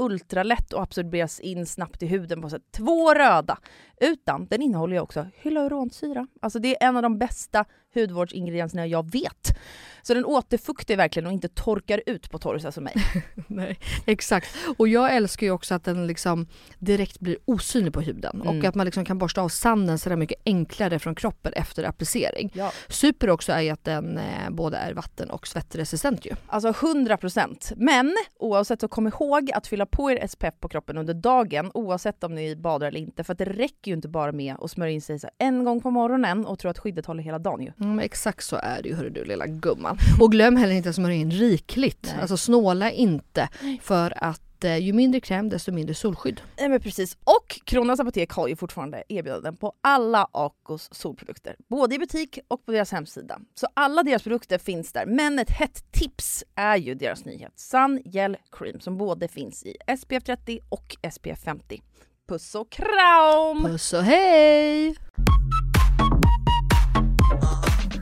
ultralätt och absorberas in snabbt i huden på sätt två röda. Utan den innehåller ju också hyaluronsyra. Alltså det är en av de bästa hudvårdsingredienserna jag vet. Så den återfuktar verkligen och inte torkar ut på torrisa som mig. Nej, exakt. Och jag älskar ju också att den liksom direkt blir osynlig på huden Mm. och att man liksom kan borsta av sanden sådär mycket enklare från kroppen efter applicering. Ja. Super också är ju att den eh, både är vatten och svettresistent ju. Alltså 100%. Men oavsett så kom ihåg att fylla på er SPF på kroppen under dagen oavsett om ni badar eller inte. För att det räcker ju inte bara med att smörja in sig en gång på morgonen och tro att skyddet håller hela dagen ju. Mm, exakt så är det ju hörru du lilla gumman. Och glöm heller inte att smörja in rikligt. Nej. Alltså snåla inte för att eh, ju mindre kräm desto mindre solskydd. Nej men precis. Och Kronans Apotek har ju fortfarande erbjudanden på alla Acos solprodukter. Både i butik och på deras hemsida. Så alla deras produkter finns där. Men ett hett tips är ju deras nyhet Sun Gel Cream som både finns i SPF 30 och SPF 50. Puss och kram! Puss och hej!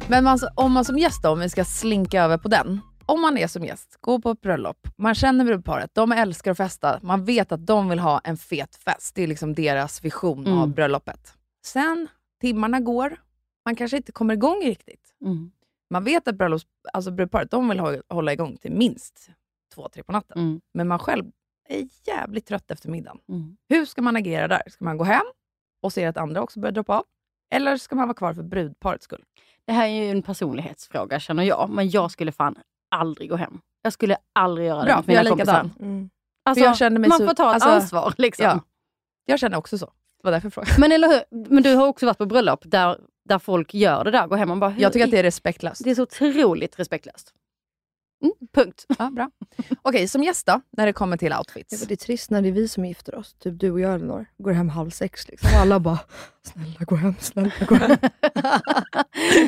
Men man, om man som gäst då, om vi ska slinka över på den. Om man är som gäst, går på ett bröllop, man känner brudparet, de älskar att festa, man vet att de vill ha en fet fest. Det är liksom deras vision Mm. av bröllopet. Sen, timmarna går, man kanske inte kommer igång riktigt. Mm. Man vet att bröllops, alltså brudparet de vill ha, hålla igång till minst två, tre på natten. Mm. Men man själv är jävligt trött efter middagen. Mm. Hur ska man agera där? Ska man gå hem och se att andra också börjar droppa av? Eller ska man vara kvar för brudparets skull? Det här är ju en personlighetsfråga känner jag, men jag skulle fan aldrig gå hem. Jag skulle aldrig göra det Bra, med jag mina likadan. kompisar. Alltså, jag känner mig man får ta ett alltså, ansvar liksom. ja. Jag känner också så. Det var därför jag frågade. Men eller hur? Men du har också varit på bröllop där, där folk gör det där, går hem och bara... hur Jag tycker att det är respektlöst. det är så otroligt respektlöst. Mm, punkt. Ja, bra. Okej, som gäst då, när det kommer till outfits. Det är trist när det är vi som gifter oss, typ du och jag Elinor, går hem halv sex liksom. Och alla bara snälla gå hem, snälla gå hem.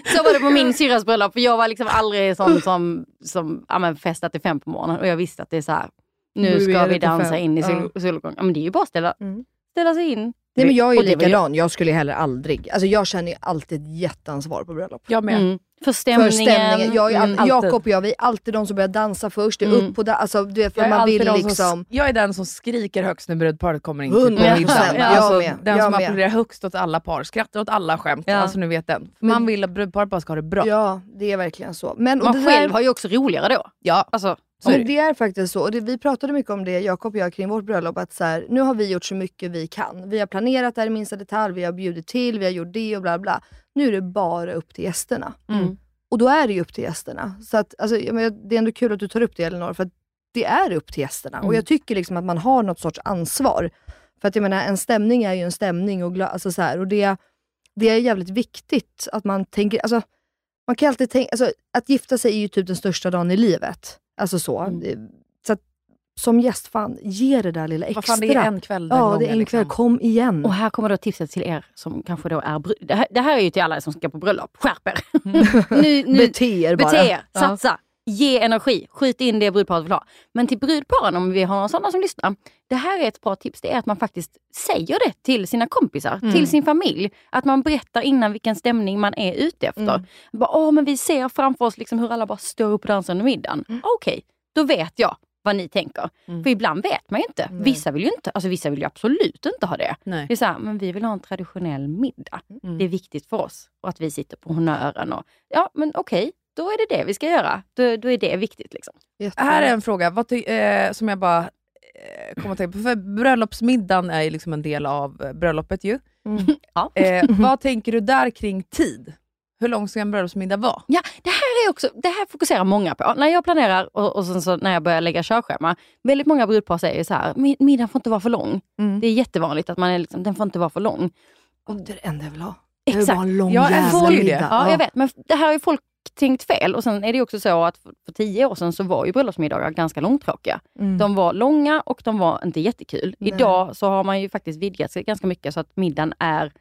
Så var det på min syrras bröllop. För jag var liksom aldrig sån som, som ja, men festat till fem på morgonen och jag visste att det är så här. Nu ska vi dansa fem. in i Ja. sol, solgång. Ja, men det är ju bara att ställa, Mm. ställa sig in. Nej men jag är ju likadan, jag skulle heller aldrig, alltså jag känner ju alltid ett jätteansvar på bröllop. Jag med. Mm. För stämningen. För stämningen. Jag Mm. alltid. Jakob och jag, vi är alltid de som börjar dansa först, det är Mm. upp och da- alltså du vet för Jag är, man vill de som, liksom jag är den som skriker högst när brudparet kommer in till middagen. Jag Alltså, med. Den Jag som med. applåderar högst åt alla par, skrattar åt alla skämt. Ja. Alltså nu vet den. Man Men- vill att brudparet bara ska ha det bra. Ja, det är verkligen så. Men, och Man det själv har ju också roligare då. Ja. Alltså, så men det. är faktiskt så. Och det, vi pratade mycket om det, Jakob och jag, kring vårt bröllop. Att så här, nu har vi gjort så mycket vi kan. Vi har planerat det här i minsta detalj, vi har bjudit till, vi har gjort det och bla bla. Nu är det bara upp till gästerna. Mm. Och då är det ju upp till gästerna. Så att, alltså, menar, det är ändå kul att du tar upp det Elinor, för det är upp till gästerna. Mm. Och jag tycker liksom att man har något sorts ansvar. För att jag menar, en stämning är ju en stämning. Och, alltså, så här, och det, det är jävligt viktigt att man tänker... Alltså, man kan alltid tänka, alltså, att gifta sig är ju typ den största dagen i livet. Alltså så. Mm. Så att, som gäst, fan, ge det där lilla extra. Vad fan, det är en kväll den Ja, gången. det är en kväll. liksom. Kom igen. Och här kommer då tipset till er som kanske då är brud. Det här, det här är ju till alla som ska på bröllop. Skärp er! nu, nu, Bete er bara. Bete er, Ja. Ge energi, skjut in det brudparet vill ha. Men till brudparen, om vi har några sådana som lyssnar, det här är ett bra tips. Det är att man faktiskt säger det till sina kompisar, Mm. till sin familj. Att man berättar innan vilken stämning man är ute efter. Mm. Bara, Åh, men vi ser framför oss liksom hur alla bara står upp och dansar under middagen. Mm. Okej, då vet jag vad ni tänker. Mm. För ibland vet man ju inte. Nej. Vissa vill ju inte, alltså vissa vill ju absolut inte ha det. Nej. Det är så här, men vi vill ha en traditionell middag. Mm. Det är viktigt för oss. Och att vi sitter på honnören. Och, ja, men okej, då är det det vi ska göra. Då, då är det viktigt. Liksom. Här är en fråga vad ty- eh, som jag bara eh, kommer att tänka på. För bröllopsmiddagen är ju liksom en del av eh, bröllopet ju. Mm. Ja. Eh, vad tänker du där kring tid? Hur lång ska en bröllopsmiddag vara? Ja, det här är också, det här fokuserar många på. När jag planerar och, och sen så när jag börjar lägga körschema. Väldigt många brudpar säger så här, "Mid- middagen får inte vara för lång. Mm. Det är jättevanligt att man är liksom, den får inte vara för lång. Och det är det enda jag vill ha. Jag vill Exakt. bara en lång Jag jävla det. middag. Ja, jag vet. Men det här har ju folk tänkt fel. Och sen är det också så att för, för tio år sedan så var ju bröllopsmiddagar ganska långtråkiga. Mm. De var långa och de var inte jättekul. Nej. Idag så har man ju faktiskt vidgat sig ganska mycket så att middagen är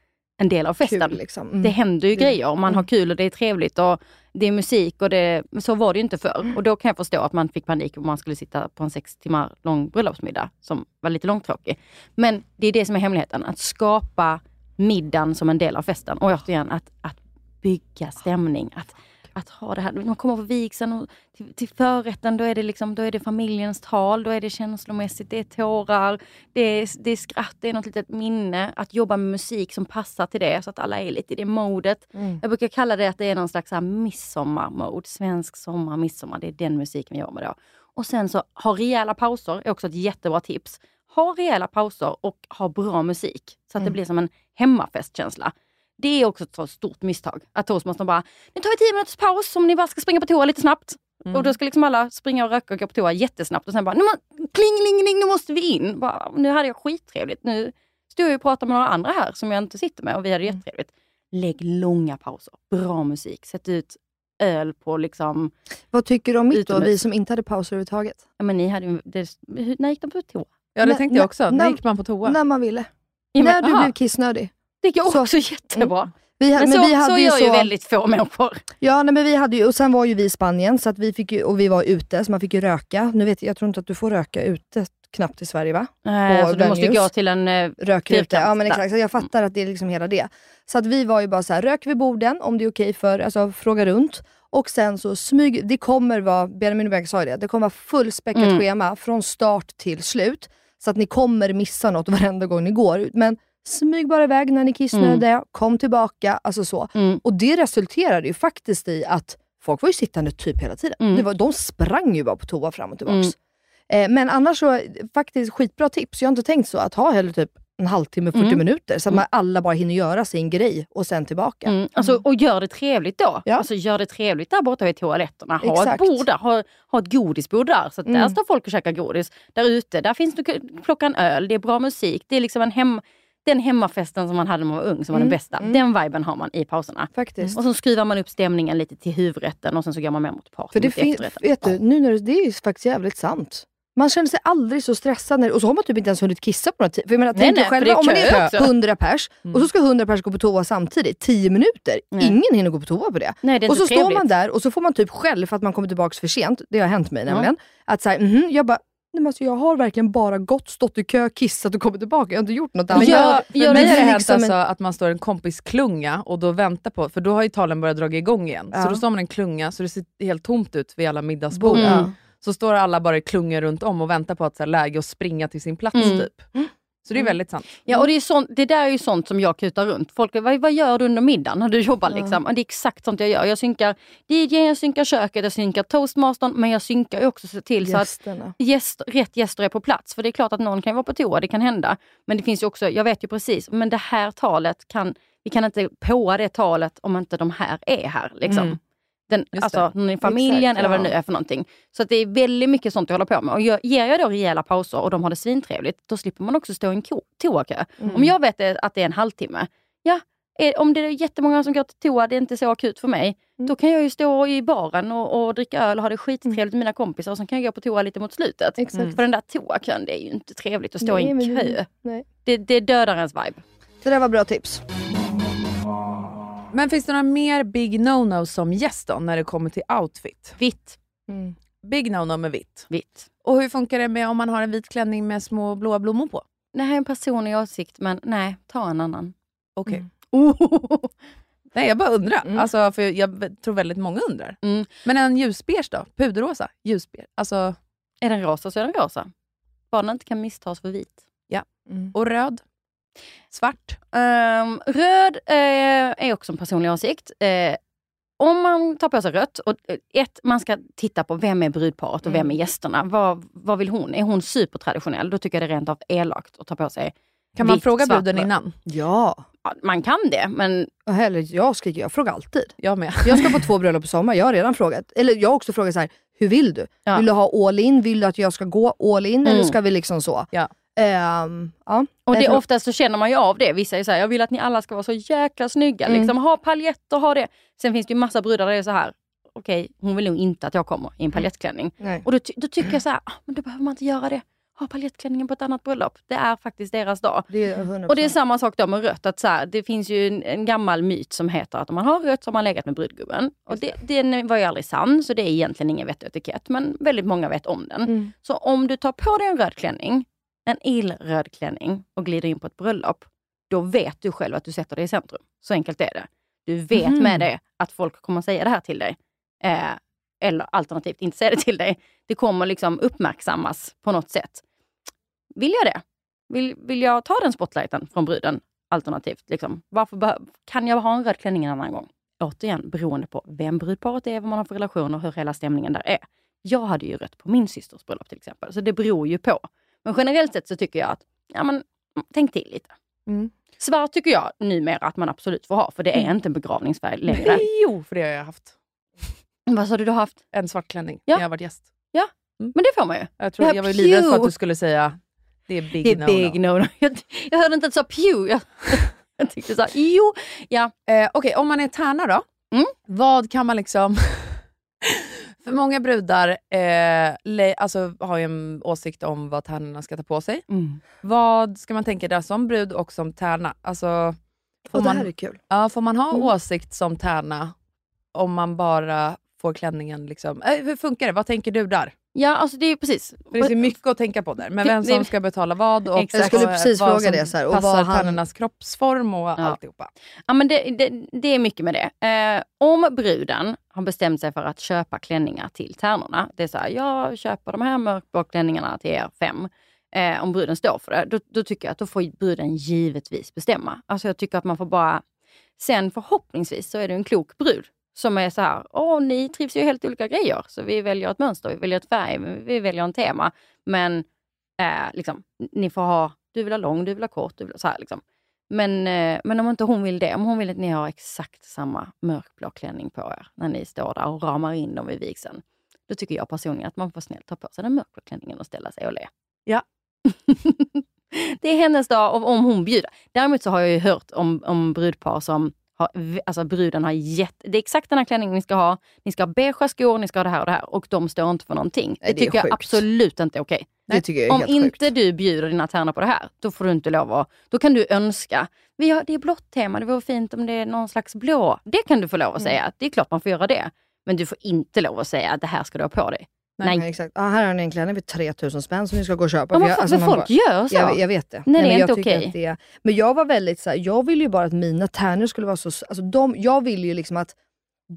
en del av festen. Kul liksom. Mm. Det händer ju Det- grejer man har kul och det är trevligt och det är musik och det, så var det ju inte förr. Och då kan jag förstå att man fick panik om man skulle sitta på en sex timmar lång bröllopsmiddag som var lite långtråkig. Men det är det som är hemligheten, att skapa middagen som en del av festen. Och återigen att, att bygga stämning. Att, att ha det här, man kommer på vigseln och till, till förrätten, då är, det liksom, då är det familjens tal, då är det känslomässigt, det är tårar, det är, det är skratt, det är något litet minne. Att jobba med musik som passar till det, så att alla är lite i det modet. Jag brukar kalla det att det är någon slags midsommarmode. Svensk sommar, midsommar. Det är den musiken vi jobbar med då. Och sen så ha rejäla pauser är också ett jättebra tips. Ha rejäla pauser och ha bra musik. Så att det blir som en hemmafestkänsla. Det är också ett så stort misstag. Att toastmastern bara, nu tar vi tio minuters paus om ni bara ska springa på toa lite snabbt. Och då ska liksom alla springa och röka och gå på toa jättesnabbt och sen bara, nu må, klingelingeling, nu måste vi in. Bara, nu hade jag skittrevligt. Nu står jag och pratar med några andra här som jag inte sitter med och vi hade jättetrevligt. Lägg långa pauser, bra musik, sätt ut öl på liksom, Vad tycker du om mitt då, vi som inte hade pauser överhuvudtaget? ja men ni hade det, hur, när gick de på toa? Ja det tänkte jag också. När nej. gick man på toa? När man ville. Ja, men, När du aha, blev kissnödig. Det så- också jättebra. Vi, ha- Men, men så, vi hade så ju gör så, ju väldigt få människor. Ja, nej, men vi hade ju, och sen var ju vi i Spanien så att vi fick ju, och vi var ute, så man fick ju röka. Nu vet jag, tror inte att du får röka ute knappt i Sverige va? Nej, alltså, du måste gå till en... eh. Fyrkant Ja men exakt, så jag fattar att det är liksom hela det. Så att vi var ju bara så här, röker vi borden om det är okej för, alltså fråga runt. Och sen så smyg, det kommer vara, Benjamin Bianca sa ju det, det kommer vara fullspäckat Mm. schema från start till slut. Så att ni kommer missa något varenda gång ni går. Men smyg bara iväg när ni kissnödiga, kom tillbaka, alltså så. Mm. Och det resulterade ju faktiskt i att folk var ju sittande typ hela tiden. Mm. Det var, de sprang ju bara på toa fram och tillbaks. Eh, men annars så, faktiskt skitbra tips. Jag har inte tänkt så, att ha heller typ en halvtimme, 40 Mm. minuter, så att man alla bara hinner göra sin grej och sen tillbaka. Mm. Alltså, och gör det trevligt då. Ja. Alltså, gör det trevligt där borta vid toaletterna. Ha Exakt. ett bord där, ha, ha ett godisbord där. Så att där Mm. står folk och käkar godis. Där ute, där finns det plocka en öl, det är bra musik. Det är liksom en hem, den hemmafesten som man hade när man var ung som var Mm. den bästa. Mm. Den viben har man i pauserna. Faktiskt. Och så skruvar man upp stämningen lite till huvudrätten och sen så går man med mot party För det, mot fin- efterrätten. vet du, nu när det, det är ju faktiskt jävligt sant. Man känner sig aldrig så stressad, när, och så har man typ inte ens hunnit kissa på något tid. För jag menar, Nej, tänk nej, själva, är om man är också. Mm. 100 pers, och så ska 100 pers gå på toa samtidigt, 10 minuter. Nej. Ingen hinner gå på toa på det. Nej, det och så inte står trevligt. man där och så får man typ själv för att man kommer tillbaka för sent. Det har hänt mig nämligen. Att såhär, mhm, jag bara, nej, men alltså, jag har verkligen bara gått, stått i kö, kissat och kommit tillbaka. Jag har inte gjort något annat. Men gör- jag, för mig har det hänt liksom en- alltså att man står i en kompisklunga och då väntar på, för då har ju talen börjat dra igång igen. Ja. Så då står man i en klunga så det ser helt tomt ut vid alla middagsbord. Bord, ja. Så står alla bara i klungor runt om och väntar på att så här, läge att springa till sin plats. Mm. typ. Så det är väldigt sant. Ja, och det, är sånt, det där är ju sånt som jag kutar runt. Folk vad, vad gör du under middagen när du jobbar? Liksom? Och Det är exakt sånt jag gör. Jag synkar DJ, jag synkar köket, jag synkar toastmastern, men jag synkar också se till så att Gästerna. gäst, rätt gäster är på plats. För det är klart att någon kan vara på toa, det kan hända. Men det finns ju också, jag vet ju precis, men det här talet kan, vi kan inte påa det talet om inte de här är här. Liksom. Mm. Den, Just alltså det. någon i familjen Exakt, eller vad det ja. nu är för någonting. Så att det är väldigt mycket sånt jag håller på med. Och jag, ger jag då rejäla pauser och de har det svintrevligt, då slipper man också stå i en toakö. Mm. Om jag vet det- att det är en halvtimme, ja, är, om det är jättemånga som går till toa, det är inte så akut för mig, Mm. då kan jag ju stå i baren och, och dricka öl och ha det skittrevligt med mina kompisar och sen kan jag gå på toa lite mot slutet. Exakt. För den där toakön, det är ju inte trevligt att stå i Nej, en men det- kö. Nej. Det, det dödar ens vibe. Det där var bra tips. Men finns det några mer big no-no som gäst då, när det kommer till outfit? Vitt, Big no-no med vitt. vitt. Och hur funkar det med om man har en vit klänning med små blåa blommor på? Det här är en personlig åsikt, men nej, ta en annan. Okej. Mm. Oh. Nej, jag bara undrar. Mm. Alltså, för jag tror väldigt många undrar. Mm. Men en ljusbeige då? Puderrosa? Ljusbeige? Alltså, Är den rosa så är den rosa. Bara den inte kan misstas för vit. Mm. och röd? Svart? Ehm, röd eh, är också en personlig åsikt. Eh, om man tar på sig rött, och eh, ett, man ska titta på vem är brudparet och vem är gästerna. Vad, vad vill hon? Är hon supertraditionell? Då tycker jag det är rent av elakt att ta på sig Kan man vitt, fråga svart, bruden innan? Ja, Ja, man kan det, men och heller, jag skriker, jag frågar alltid. Jag med. Jag ska på två bröllop i sommar, jag har redan frågat. Eller jag har också frågat så här, hur vill du? Ja. Vill du ha all in? Vill du att jag ska gå all in? Eller Mm. ska vi liksom så? Ja. Ehm, ja. Och det, oftast så känner man ju av det. Vissa är så här, jag vill att ni alla ska vara så jäkla snygga. Mm. Liksom, ha paljetter, ha det. Sen finns det ju massa brudar där det är så här, okej, hon vill nog inte att jag kommer i en paljettklänning. Nej. Och då, då tycker jag så här, ah, men då behöver man inte göra det. Ha paljettklänningen på ett annat bröllop. Det är faktiskt deras dag. Det är 100%. Och det är samma sak då med rött. Att så här, det finns ju en, en gammal myt som heter att om man har rött så har man legat med brudgubben. Och det, den var ju aldrig sann, så det är egentligen ingen vett och etikett. Men väldigt många vet om den. Mm. Så om du tar på dig en röd klänning, en illröd klänning och glider in på ett bröllop, då vet du själv att du sätter dig i centrum. Så enkelt är det. Du vet Mhm. med det att folk kommer säga det här till dig. Eh, eller alternativt inte säga det till dig. Det kommer liksom uppmärksammas på något sätt. Vill jag det? Vill, vill jag ta den spotlighten från bruden? Alternativt, liksom, varför kan jag ha en röd klänning en annan gång? Återigen, beroende på vem brudparet är, vad man har för relation och hur hela stämningen där är. Jag hade ju rött på min systers bröllop till exempel, så det beror ju på. Men generellt sett så tycker jag att, ja men, tänk till lite. Mm. Svart tycker jag numera att man absolut får ha, för det är inte en begravningsfärg längre. Jo, för det har jag haft. Vad sa du du har haft? En svart klänning Ja. när jag varit gäst. Men det får man ju. Jag, tror, Ja, jag var ju livrädd för att du skulle säga det är big Det är no big no. no, no. Jag, jag hörde inte att du sa pew. Jag, jag tyckte sa jo. Ja. Eh, Okej, om man är tärna då. Mm. Vad kan man liksom... för många brudar eh, le, alltså, har ju en åsikt om vad tärnorna ska ta på sig. Mm. Vad ska man tänka där som brud och som tärna? Alltså, får, Och det här man, är kul. ja, får man ha Mm. åsikt som tärna om man bara får klänningen? Liksom, eh, hur funkar det? Vad tänker du där? Ja, alltså det är precis. För det är mycket att tänka på där. Men vem som ska betala vad och Exakt. Jag skulle precis vad fråga som det, så här, och passar han- kroppsform och alltihopa. Ja, men det, det, det är mycket med det. Eh, om bruden har bestämt sig för att köpa klänningar till tärnorna. Det är så här, jag köper de här mörkblå klänningarna till er fem. Eh, om bruden står för det, då, då tycker jag att då får bruden givetvis bestämma. Alltså jag tycker att man får bara... Sen förhoppningsvis så är du en klok brud som är så här, åh ni trivs ju helt olika grejer. Så vi väljer ett mönster, vi väljer ett färg, vi väljer en tema. Men eh, liksom, ni får ha, du vill ha lång, du vill ha kort, du vill ha så här liksom. Men, eh, men om inte hon vill det, om hon vill att ni har exakt samma mörkblå klänning på er när ni står där och ramar in dem vid vigseln. Då tycker jag personligen att man får snällt ta på sig den mörkblå klänningen och ställa sig och le. Ja. det är hennes dag om hon bjuder. Däremot så har jag ju hört om, om brudpar som har, alltså bruden har gett, det är exakt den här klänningen ni ska ha. Ni ska ha beigea skor, ni ska ha det här och det här och de står inte för någonting. Nej, det det tycker jag absolut inte är okej. Det tycker jag är Om inte sjukt. du bjuder dina tärnor på det här, då får du inte lov att... Då kan du önska, vi har, det är blått tema, det vore fint om det är någon slags blå. Det kan du få lov att säga, det är klart man får göra det. Men du får inte lov att säga att det här ska du ha på dig. Nej. Nej, exakt. Ah, här har ni en klänning för 3000 spänn som ni ska gå och köpa. Ja, För men jag- alltså, folk bara- gör så. Jag, jag vet det. Nej, det är inte okej. det, men jag var väldigt så här, jag vill ju bara att mina tärnor skulle vara så... Alltså de, jag vill ju liksom att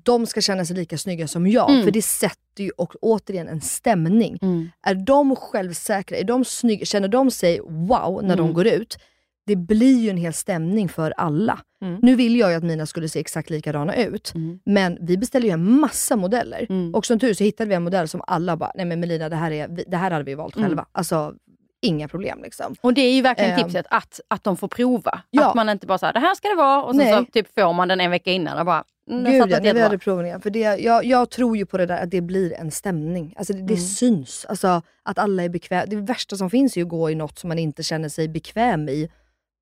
de ska känna sig lika snygga som jag. Mm. För det sätter ju och, återigen en stämning. Mm. Är de självsäkra, är de snygga, känner de sig wow när de Mm. går ut, det blir ju en hel stämning för alla. Mm. Nu vill jag ju att mina skulle se exakt likadana ut, Mm. men vi beställde ju en massa modeller. Mm. Och som tur så hittade vi en modell som alla bara, nej men Melina det här, är, det här hade vi valt Mm. själva. Alltså, inga problem liksom. Och det är ju verkligen Ehm. tipset, att, att de får prova. Ja. Att man inte bara säger det här ska det vara och sen Nej. så typ får man den en vecka innan och bara, mm, Gud ja, när vi hade provningen. För det, jag, jag tror ju på det där att det blir en stämning. Alltså det, det Mm. syns. Alltså att alla är bekväma. Det värsta som finns är ju att gå i något som man inte känner sig bekväm i.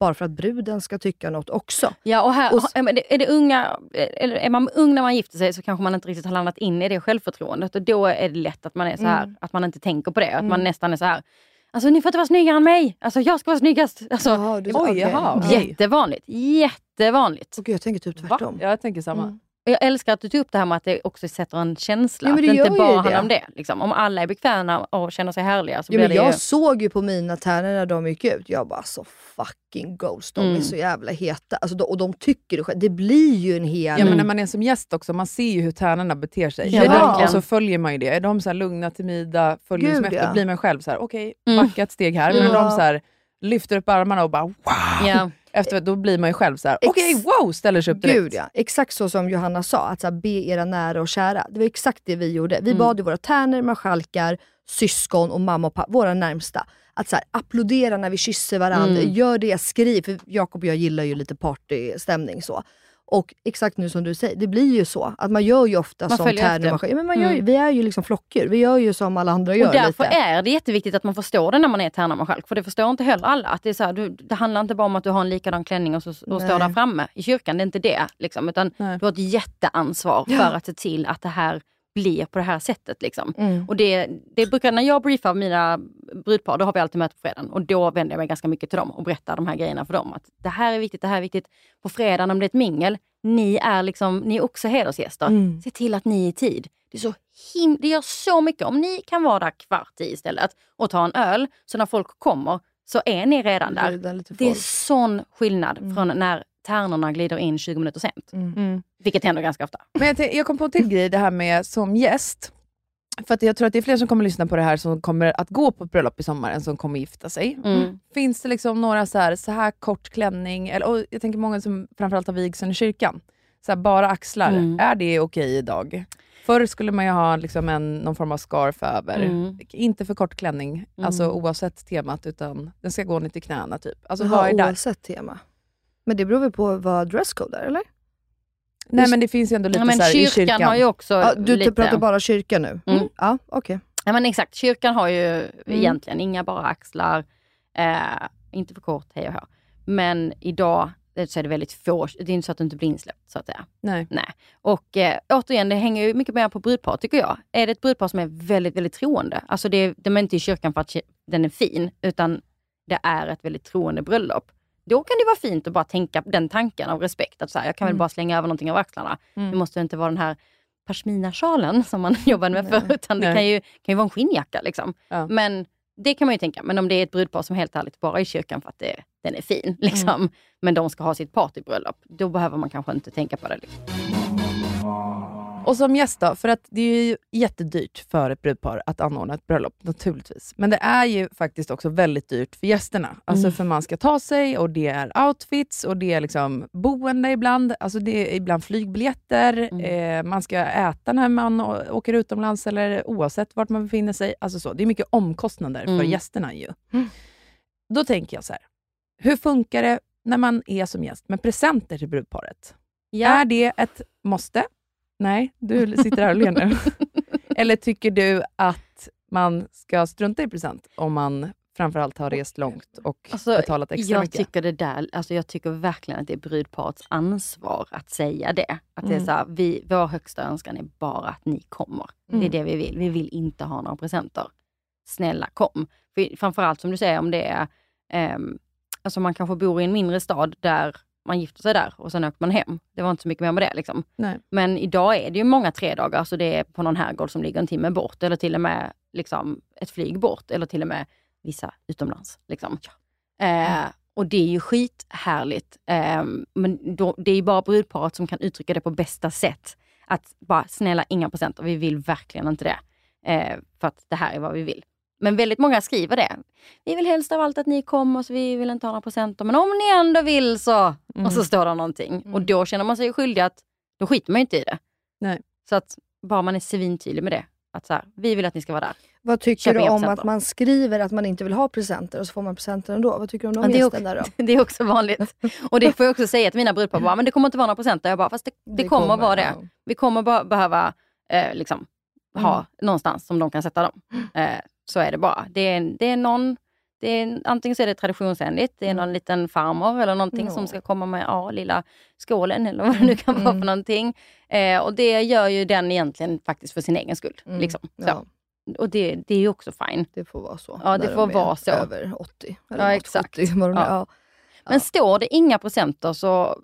Bara för att bruden ska tycka något också. Ja, och här, Och är man- är det unga, eller är man ung när man gifter sig så kanske man inte riktigt har landat in i det självförtroendet och då är det lätt att man är så här, Mm. att man inte tänker på det. Att man Mm. nästan är så här, alltså ni får inte vara snyggare än mig, alltså jag ska vara snyggast. Alltså, Jaha, du, oj, jaha, okej. Jättevanligt, jättevanligt. Och gud, jag tänker typ Va? tvärtom. Jag tänker samma. Mm. Jag älskar att du tog upp det här med att det också sätter en känsla. Ja, men att det inte bara handlar om det. Liksom. Om alla är bekväma och känner sig härliga så Ja, blir men det jag ju... såg ju på mina tärnor när de gick ut, jag bara så fucking ghost, de är Mm. så jävla heta. Alltså, och de tycker det själv. Det blir ju en hel... Ja, men när man är som gäst också, man ser ju hur tärnorna beter sig. Ja, Är de, och så följer man ju det. Är de så här lugna, timida, följer Gud, som efter, ja. blir man själv så här: okej, Mm. backa ett steg här. Men när Ja. de så här, lyfter upp armarna och bara wow, Ja. efter, då blir man ju själv så här: Ex- okej, wow, ställer sig upp direkt. Gud ja, exakt så som Johanna sa, att så här, be era nära och kära. Det var exakt det vi gjorde. Vi Mm. bad ju våra tärnor, marskalkar, syskon och mamma och pappa, våra närmsta. Att så här, applådera när vi kysser varandra, Mm. gör det, skriv. För Jakob och jag gillar ju lite partystämning så. Och exakt nu som du säger, det blir ju så. Att man gör ju ofta Man och marskalkar. Ja, men man gör, ju- Mm. Vi är ju liksom flockdjur, vi gör ju som alla andra gör Och därför lite. är det jätteviktigt att man förstår det när man är tärnamarskalk. För det förstår inte heller alla. Att det, är så här, du, det handlar inte bara om att du har en likadan klänning och, så, och står där framme i kyrkan. Det är inte det. Liksom, utan Nej. du har ett jätteansvar Ja. för att se till att det här blir på det här sättet. Liksom. Mm. Och det, det brukar, när jag briefar mina brudpar, då har vi alltid möte på fredagen. Och då vänder jag mig ganska mycket till dem och berättar de här grejerna för dem. Att det här är viktigt, det här är viktigt. På fredagen om det är ett mingel, ni är, liksom, ni är också hedersgäster. Mm. Se till att ni är i tid. Det, är så him- det gör så mycket. Om ni kan vara där kvart i istället och ta en öl, så när folk kommer så är ni redan där. Det är sån skillnad Mm. från när tärnorna glider in 20 minuter sent. Mm. Mm. Vilket händer ganska ofta. Men jag, jag kom på en till grej, det här med som gäst. För att jag tror att det är fler som kommer lyssna på det här som kommer att gå på bröllop i sommar än som kommer gifta sig. Mm. Finns det liksom några så här, så här kort klänning, eller, och jag tänker många som framförallt har vigseln i kyrkan. Så här, bara axlar, Mm. är det okej idag? Förr skulle man ju ha liksom en, någon form av scarf över. Mm. Inte för kort klänning, alltså Mm. oavsett temat, utan den ska gå ner till knäna. Typ. Alltså, Jaha, vad är där? oavsett tema. Men det beror väl på vad dresscode är, eller? Nej men det finns ju ändå lite Ja, men så här, i kyrkan, kyrkan. har ju också Ja, du lite... pratar bara kyrka nu? Mm. Ja, okej. Ja men exakt, kyrkan har ju Mm. egentligen inga bara axlar, eh, inte för kort, hej och hå. Men idag eh, så är det väldigt få, det är inte så att du inte blir insläppt så att säga. Nej. Nej. Och eh, återigen, det hänger ju mycket mer på brudpar tycker jag. Är det ett brudpar som är väldigt, väldigt troende, alltså det, de är inte i kyrkan för att den är fin, utan det är ett väldigt troende bröllop. Då kan det vara fint att bara tänka den tanken av respekt. Att så här, jag kan väl Mm. bara slänga över någonting av axlarna. Mm. Det måste inte vara den här pashmina-sjalen som man jobbade med förr, utan det Nej. kan ju, kan ju vara en skinnjacka. Liksom. Ja. Men det kan man ju tänka. Men om det är ett brudpar som helt ärligt bara är i kyrkan för att det, den är fin, liksom, men de ska ha sitt partybröllop, då behöver man kanske inte tänka på det. Liksom. Och som gäst då, för att det är ju jättedyrt för ett brudpar att anordna ett bröllop naturligtvis. Men det är ju faktiskt också väldigt dyrt för gästerna. Alltså Mm. för man ska ta sig och det är outfits och det är liksom boende ibland. Alltså det är ibland flygbiljetter. Mm. Eh, man ska äta när man åker utomlands eller oavsett vart man befinner sig. Alltså så. Det är mycket omkostnader för Mm. gästerna ju. Mm. Då tänker jag så här. Hur funkar det när man är som gäst med presenter till brudparet? Är det ett måste? Nej, du sitter här och ler nu. Eller tycker du att man ska strunta i present om man framförallt har rest långt och Alltså, betalat extra jag mycket? tycker det där, alltså jag tycker verkligen att det är brudparets ansvar att säga det. Att det är Mm. så här, vi, vår högsta önskan är bara att ni kommer. Det Mm. är det vi vill. Vi vill inte ha några presenter. Snälla kom. För framförallt som du säger om det är, ehm, alltså man kanske bor i en mindre stad där man gifter sig där och sen åker man hem. Det var inte så mycket mer med det. Liksom. Men idag är det ju många tre dagar, så det är på någon herrgård som ligger en timme bort eller till och med liksom, ett flyg bort eller till och med vissa utomlands. Liksom. Eh, och det är ju skithärligt. Eh, men då, det är ju bara brudparet som kan uttrycka det på bästa sätt. Att bara, snälla inga presenter, vi vill verkligen inte det. Eh, för att det här är vad vi vill. Men väldigt många skriver det. Vi vill helst av allt att ni kommer, så vi vill inte ha några presenter. Men om ni ändå vill så... Mm. Och så står det någonting. Och då känner man sig skyldig att, då skiter man ju inte i det. Nej. Så att bara man är svintydlig med det. Att så här, vi vill att ni ska vara där. Vad tycker Köp du om att man skriver att man inte vill ha presenter och så får man presenter ändå? Vad tycker du om de Ja, det gästerna då? Det är också vanligt. Och det får jag också säga till mina brudpar, bara, men det kommer inte vara några presenter. Jag bara, fast det, det, kommer, vara det. ja. Vi kommer bara behöva eh, liksom, ha Mm. någonstans som de kan sätta dem. Eh, så är det bara. Det är, det är någon, det är, antingen så är det traditionsenligt, det är någon liten farmor eller någonting Ja. som ska komma med ja, lilla skålen eller vad det nu kan vara Mm. för någonting. Eh, och det gör ju den egentligen faktiskt för sin egen skull. Mm. Liksom. Så. Ja, Och det, det är ju också fine. det får vara så. Ja, det får de vara så. Över 80. Eller Ja, exakt. 70, vad de är. Ja. Ja. Men står det inga presenter så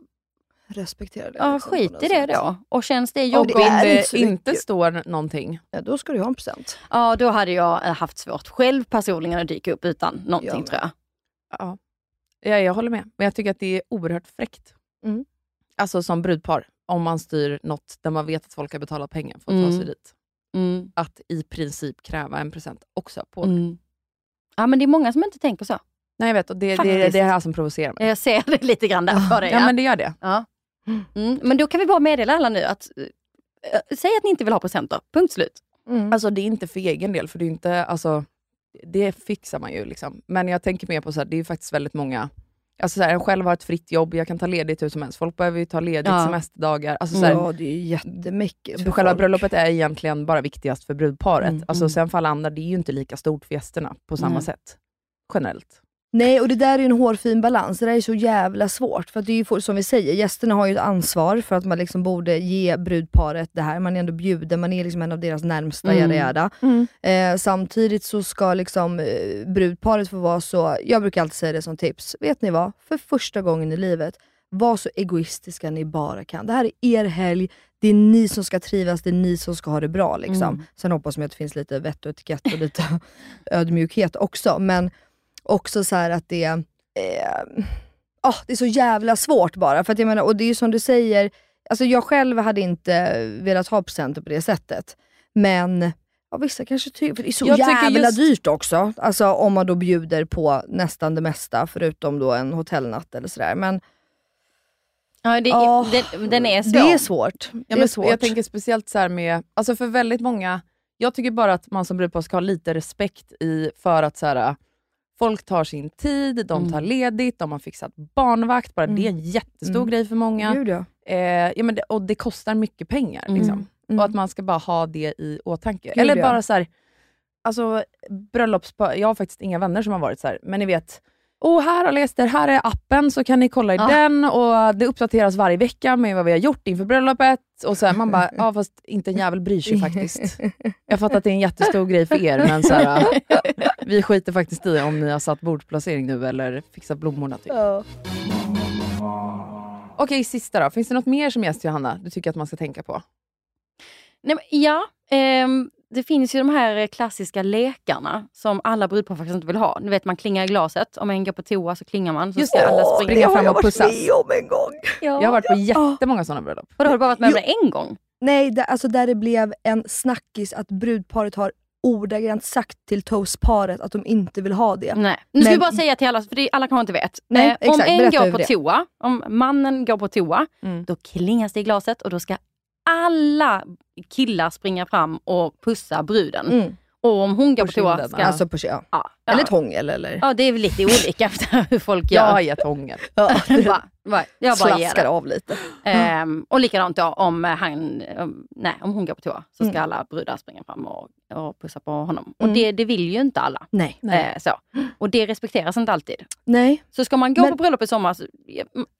respektera det. Ja, liksom, skit i det sätt. då. Och känns det jobbigt, om det inte inte står någonting. Ja, då ska du ha en present. ja då hade jag eh, haft svårt själv personligen att dyka upp utan någonting Ja, men- tror jag. Ja. ja, jag håller med. Men jag tycker att det är oerhört fräckt. Mm. Alltså som brudpar, om man styr något där man vet att folk har betalat pengar för att ta Mm. sig dit. Mm. Att i princip kräva en present också. på det. Mm. Ja men det är många som inte tänker så. Nej, jag vet. Och det, det, det är det här som provocerar mig. Jag ser det lite grann där på dig. Ja, men det gör det. Ja. Mm. Men då kan vi bara meddela alla nu att eh, säg att ni inte vill ha presenter. Punkt slut. Mm. Alltså det är inte för egen del, för det är inte, alltså, det fixar man ju. Liksom. Men jag tänker mer på så här, det är ju faktiskt väldigt många, alltså så här, jag själv har ett fritt jobb, jag kan ta ledigt hur som helst. Folk behöver ju ta ledigt Ja. semesterdagar. Alltså, så här, ja, det är ju jättemycket. för själva folk. bröllopet är egentligen bara viktigast för brudparet. Mm, alltså, mm. Sen för alla andra, det är ju inte lika stort för gästerna på samma Nej. sätt. Generellt. Nej, och det där är ju en hårfin balans. Det där är så jävla svårt. För att det är ju som vi säger, gästerna har ju ett ansvar för att man liksom borde ge brudparet det här. Man är ändå bjuden, man är liksom en av deras närmsta, Mm. yada, yada. Eh, samtidigt så ska liksom eh, brudparet få vara så, jag brukar alltid säga det som tips, vet ni vad? För första gången i livet, var så egoistiska ni bara kan. Det här är er helg, det är ni som ska trivas, det är ni som ska ha det bra. Liksom. Mm. Sen hoppas jag att det finns lite vett och etikett och lite ödmjukhet också. Men också så här att det, eh, ah, det är så jävla svårt bara. För att jag menar, och det är ju som du säger, alltså jag själv hade inte velat ha presenter på det sättet. Men ja, vissa kanske tycker, för det är så Jag tycker jävla just- dyrt också. Alltså om man då bjuder på nästan det mesta, förutom då en hotellnatt eller sådär. Men Ja, det, Ja, den, den är svår. det är svårt. Det Ja, är men svårt. Jag tänker speciellt så här med, alltså för väldigt många, jag tycker bara att man som brudpar ska ha lite respekt i för att så här, folk tar sin tid, de tar Mm. ledigt, de har fixat barnvakt, bara Mm. det är en jättestor Mm. grej för många. Gud, ja. Eh, ja, men det, och det kostar mycket pengar. Mm. Liksom. Mm. Och att man ska bara ha det i åtanke. Gud, Eller ja. bara så här, alltså bröllopspar, jag har faktiskt inga vänner som har varit så här, men ni vet, oh, här har Ester, här är appen så kan ni kolla i Ja. den och det uppdateras varje vecka med vad vi har gjort inför bröllopet. Och så här, man bara, ja fast inte en jävel bryr sig faktiskt. Jag fattar att det är en jättestor grej för er, men så här, vi skiter faktiskt i om ni har satt bordsplacering nu eller fixat blommorna. Typ. Ja. Okej, sista då. Finns det något mer som gäst Johanna, du tycker att man ska tänka på? Nej, men, ja, ehm, det finns ju de här klassiska lekarna som alla brudpar faktiskt inte vill ha. Du vet man klingar i glaset, om en går på toa så klingar man. Så Just ska det. alla springa det har fram jag och varit pussas. med om en gång. Ja. Jag har varit på jättemånga sådana bröllop. Och har du bara varit med om det en gång? Nej, det, alltså där det blev en snackis att brudparet har ordagrant sagt till toastparet att de inte vill ha det. Nej. Nu ska Men- vi bara säga till alla, för det, alla kanske inte vet. Nej, Eh, om exakt. en Berätta går på det. toa, om mannen går på toa, Mm. då klingas det i glaset och då ska alla killar springa fram och pussa bruden. Mm. Och om hon går På toa ska... Alltså på ja. ja, Eller tångel eller... Ja, det är väl lite olika efter hur folk Jag gör. har gett ånger. Ja. bara, bara, jag bara ger Slaskar av lite. Ehm, och likadant då om, han, om, nej, om hon går på toa så ska Mm. alla brudar springa fram och, och pussa på honom. Och Mm. det, det vill ju inte alla. Nej. Nej. Eh, så. Och det respekteras inte alltid. Nej. Så ska man gå Men- på bröllop i sommar, så,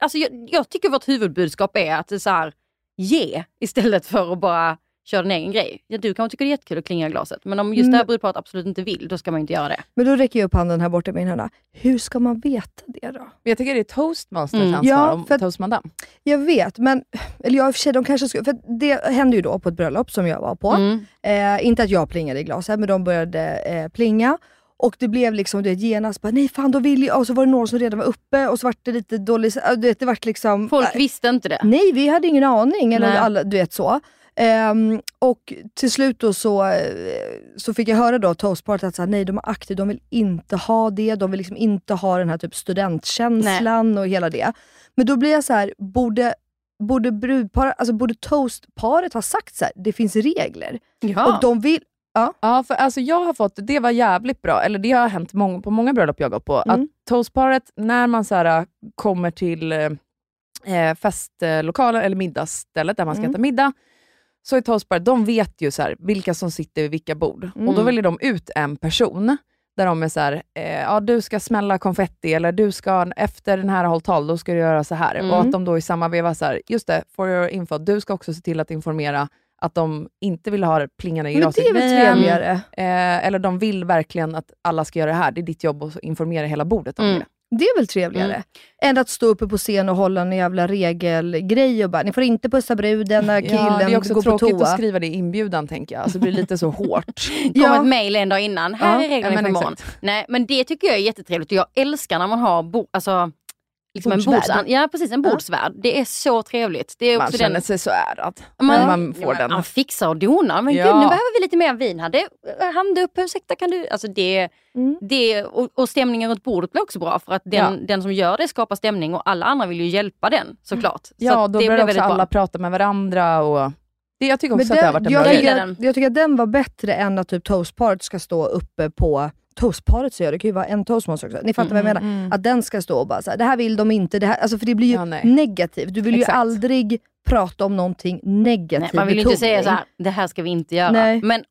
alltså jag, jag tycker vårt huvudbudskap är att det är så här, ge istället för att bara köra din egen grej. Ja, du kanske tycker det är jättekul att klinga glaset, men om just det här Mm. brudparet absolut inte vill, då ska man inte göra det. Men då räcker jag upp handen här borta i min hörna. Hur ska man veta det då? Jag tycker det är toastmasters Mm. ansvar, Ja, om för att- toastmadam. Jag vet, men eller jag i och för sig, de kanske skulle, för det hände ju då på ett bröllop som jag var på. Mm. Eh, inte att jag plingade i glaset, men de började eh, plinga. Och det blev liksom du vet, genast bara, nej fan de vill ju, och så var det några som redan var uppe och så vart det lite dåligt, äh, du vet det vart liksom... Folk äh, visste inte det. Nej, vi hade ingen aning. Eller Nej. alla, du vet så. Ehm, och till slut då så, eh, så fick jag höra då toastparet att så här, nej, de är aktiva, de vill inte ha det. De vill liksom inte ha den här typ studentkänslan och hela det. Men då blir jag så här, borde, borde alltså borde toastparet ha sagt så här, det finns regler. Ja. Och de vill, Ja, för alltså jag har fått, det var jävligt bra, eller det har hänt mång, på många bröllop jag gått på, Mm. att toastparet, när man så här, kommer till eh, festlokalen eller middagsstället där man ska Mm. äta middag, så är toastparet, de vet ju så här, vilka som sitter vid vilka bord. Och då Mm. väljer de ut en person, där de är så här, eh, ja du ska smälla konfetti, eller du ska, efter den här hållit tal, då ska du göra så här. Mm. Och att de då i samma veva, så här, just det, for your info, du ska också se till att informera att de inte vill ha plingarna i men glaset det är väl trevligare? Eh, eller de vill verkligen att alla ska göra det här. Det är ditt jobb att informera hela bordet om Mm. det. Det är väl trevligare? Mm. Än att stå uppe på scen och hålla en jävla regelgrej och bara, ni får inte pussa bruden när killen Ja, det är också går på tråkigt toa. att skriva det i inbjudan tänker jag. Alltså, det blir lite så hårt. Kom ett mail en dag innan. Här Ja, är reglerna ja, men för imorgon. exakt. Nej, men det tycker jag är jättetrevligt och jag älskar när man har bo, alltså, liksom en Bordsvärd. bords, ja, precis, en bordsvärd. Det är så trevligt. Det är Man känner den, sig så ärad man, när man får ja, den. Man fixar och donar. Men Ja. gud, nu behöver vi lite mer vin. Hade hand upp, ursäkta kan du... Alltså det, Mm. det, och, och stämningen runt bordet blir också bra för att den, den som gör det skapar stämning och alla andra vill ju hjälpa den såklart. Så Ja, att då det börjar blir också alla bra. prata med varandra. Och... Det, jag tycker också Men att det har varit en jag, bra att, jag tycker att den var bättre än att typ toastparet ska stå uppe på Toastparet säger jag, det kan ju vara en toastmaster också. Ni fattar vad jag menar? Att den ska stå och bara så här, det här vill de inte, det här, alltså för det blir ju Ja, negativt. Du vill Exakt. ju aldrig prata om någonting negativt Nej, man vill ju inte säga betoning. så här, det här ska vi inte göra. Nej. Men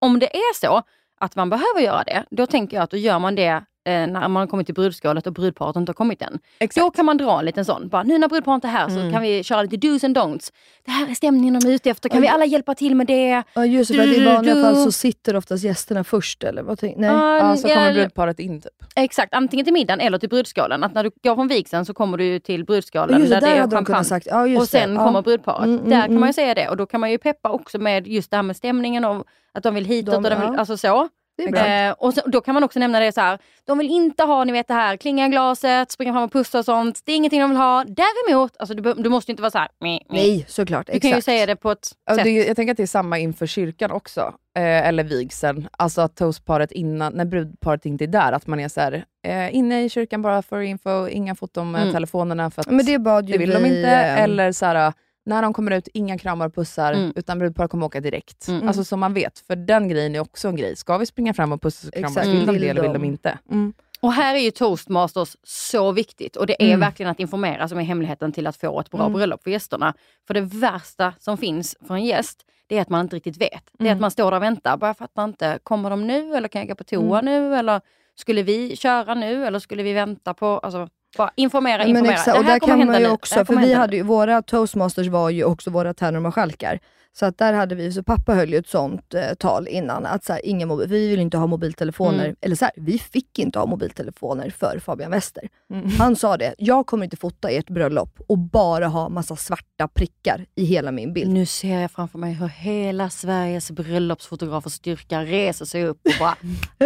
om det är så att man behöver göra det, då tänker jag att då gör man det när man har kommit till brudskalet och brudparet inte har kommit än. Då kan man dra en liten sån. Bara, nu när brudparet inte är här Mm. så kan vi köra lite do's and don'ts. Det här är stämningen de är ute efter. Kan vi alla hjälpa till med det? Ja just det, i vanliga du. fall så sitter oftast gästerna först eller vad tänk, Nej. Ja, Ja, så kommer eller- brudparet in typ. Exakt, antingen till middagen eller till brudskålen. Att när du går från vigseln så kommer du till brudskålen Just där där det är champagne. sagt. Ja, just och sen det. Ja. kommer brudparet. Mm, mm, där kan mm. man ju säga det. Och då kan man ju peppa också med just det här med stämningen och att de vill hitåt. De- och de vill, ja. alltså så. Eh, och så, då kan man också nämna det så här. De vill inte ha ni vet det här klinga i glaset, springa fram och pussa och sånt. Det är ingenting de vill ha. Däremot, alltså, du, du måste inte vara så här. meh. Nej, såklart. Du kan ju exakt. säga det på ett Ja, sätt. det, jag tänker att det är samma inför kyrkan också, eh, eller vigseln. Alltså att toastparet innan, när brudparet inte är där, att man är så här, eh, inne i kyrkan bara för info, inga foton med Mm. telefonerna för att Men det bad ju det vill vi, de inte. Eller så här, när de kommer ut, inga kramar och pussar, Mm. utan brudparet kommer åka direkt. Mm. Alltså som man vet, för den grejen är också en grej. Ska vi springa fram och pussa och kramas, Exakt. vill de Vill det eller vill de? inte? Mm. Och här är ju toastmasters så viktigt och det är Mm. verkligen att informera som är hemligheten till att få ett bra Mm. bröllop för gästerna. För det värsta som finns för en gäst, det är att man inte riktigt vet. Det är Mm. att man står där och väntar. Bara jag fattar inte, kommer de nu eller kan jag gå på toa Mm. nu? Eller skulle vi köra nu eller skulle vi vänta på... Alltså, bara informera, Men informera. exakt, och det här där kan hända man ju nu. också, för vi hade ju, våra toastmasters var ju också våra tärnor och marskalkar. Så att där hade vi, så pappa höll ju ett sånt eh, tal innan, att så här, inga mobil, vi vill inte ha mobiltelefoner, Mm. eller så här, vi fick inte ha mobiltelefoner för Fabian Wester. Mm. Han sa det, jag kommer inte fota ert bröllop och bara ha massa svarta prickar i hela min bild. Nu ser jag framför mig hur hela Sveriges bröllopsfotografers styrka reser sig upp och bara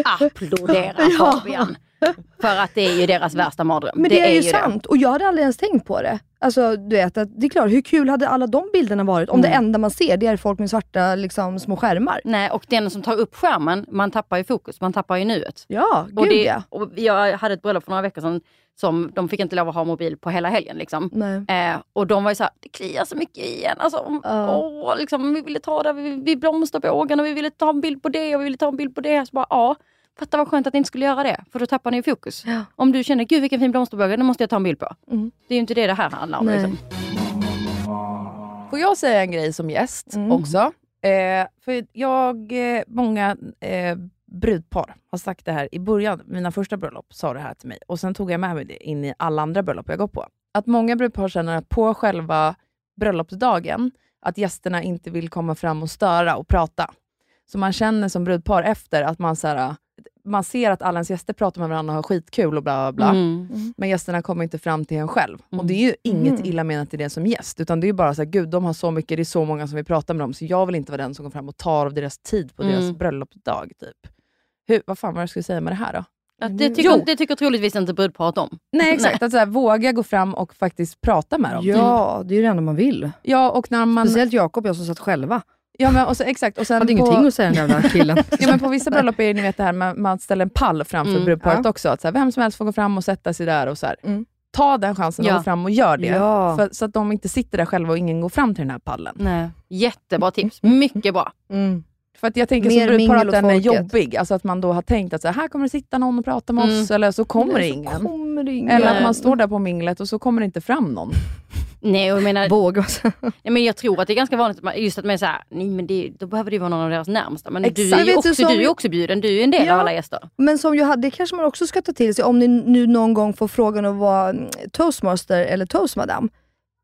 applåderar Ja. För att det är ju deras värsta mardröm. Men det, är, ju det. sant och jag hade aldrig ens tänkt på det. Alltså du vet, att det är klart, hur kul hade alla de bilderna varit om Mm. det enda man ser det är folk med svarta liksom, små skärmar? Nej, och den som tar upp skärmen, man tappar ju fokus, man tappar ju nuet. Ja, gud Och det, ja. och jag hade ett bröllop för några veckor sedan som de fick inte lov att ha mobil på hela helgen. Liksom. Eh, och de var ju såhär, det kliar så mycket igen. Alltså, om- Ja. åh, liksom, vi ville ta det vid, vid blomsterbågen och vi ville ta en bild på det och vi ville ta en bild på det. Så bara, ja, fatta vad skönt att ni inte skulle göra det, för då tappar ni fokus. Ja. Om du känner, gud vilken fin blomsterbåge, den måste jag ta en bild på. Mm. Det är ju inte det det här handlar om. Liksom. Får jag säga en grej som gäst Mm. också? Eh, för jag, eh, många eh, brudpar har sagt det här i början, mina första bröllop sa det här till mig och sen tog jag med mig det in i alla andra bröllop jag går på. Att många brudpar känner att på själva bröllopsdagen, att gästerna inte vill komma fram och störa och prata. Så man känner som brudpar efter att man, så här, man ser att alla ens gäster pratar med varandra och har skitkul och bla bla bla. Mm. Men gästerna kommer inte fram till en själv. Mm. Och det är ju inget Mm. illa menat i det som gäst, utan det är ju bara så här, gud de har så mycket, det är så många som vill prata med dem, så jag vill inte vara den som går fram och tar av deras tid på Mm. deras bröllopsdag. Typ. Hur, vad fan var det jag skulle säga med det här då? Att det, tycker, Jo. det tycker troligtvis inte brudparet om. Nej exakt, att så här, våga gå fram och faktiskt prata med dem. Ja, det är ju det enda man vill. Ja, och när man... Speciellt Jakob och jag som satt själva. Ja, men, och så, exakt. Och sen hade på, ingenting att säga den jävla killen. Ja, men på vissa bröllop är det ni vet, det här med man ställer en pall framför Mm, brudparet ja. också. Att så här, vem som helst får gå fram och sätta sig där. och så. Mm. Ta den chansen Ja. och gå fram och gör det. Ja. För, så att de inte sitter där själva och ingen går fram till den här pallen. Nej. Jättebra tips, mycket bra. Mm. För att jag tänker Mer som brudpar att den är jobbig. Alltså att man då har tänkt att så här, här kommer det sitta någon och prata med Mm. oss, eller så kommer det Eller så. Kommer ingen. Eller att Nej. man står där på minglet och så kommer det inte fram någon. Nej, jag menar, Våga. nej, men jag tror att det är ganska vanligt, att man- just att man är såhär, nej men det, då behöver det ju vara någon av deras närmsta. Men du Exakt. är, Vet ju du, också, som- du är ju också bjuden, du är ju en del Ja. av alla gäster. Men som jag hade, det kanske man också ska ta till sig om ni nu någon gång får frågan att vara mm, toastmaster eller toastmadam.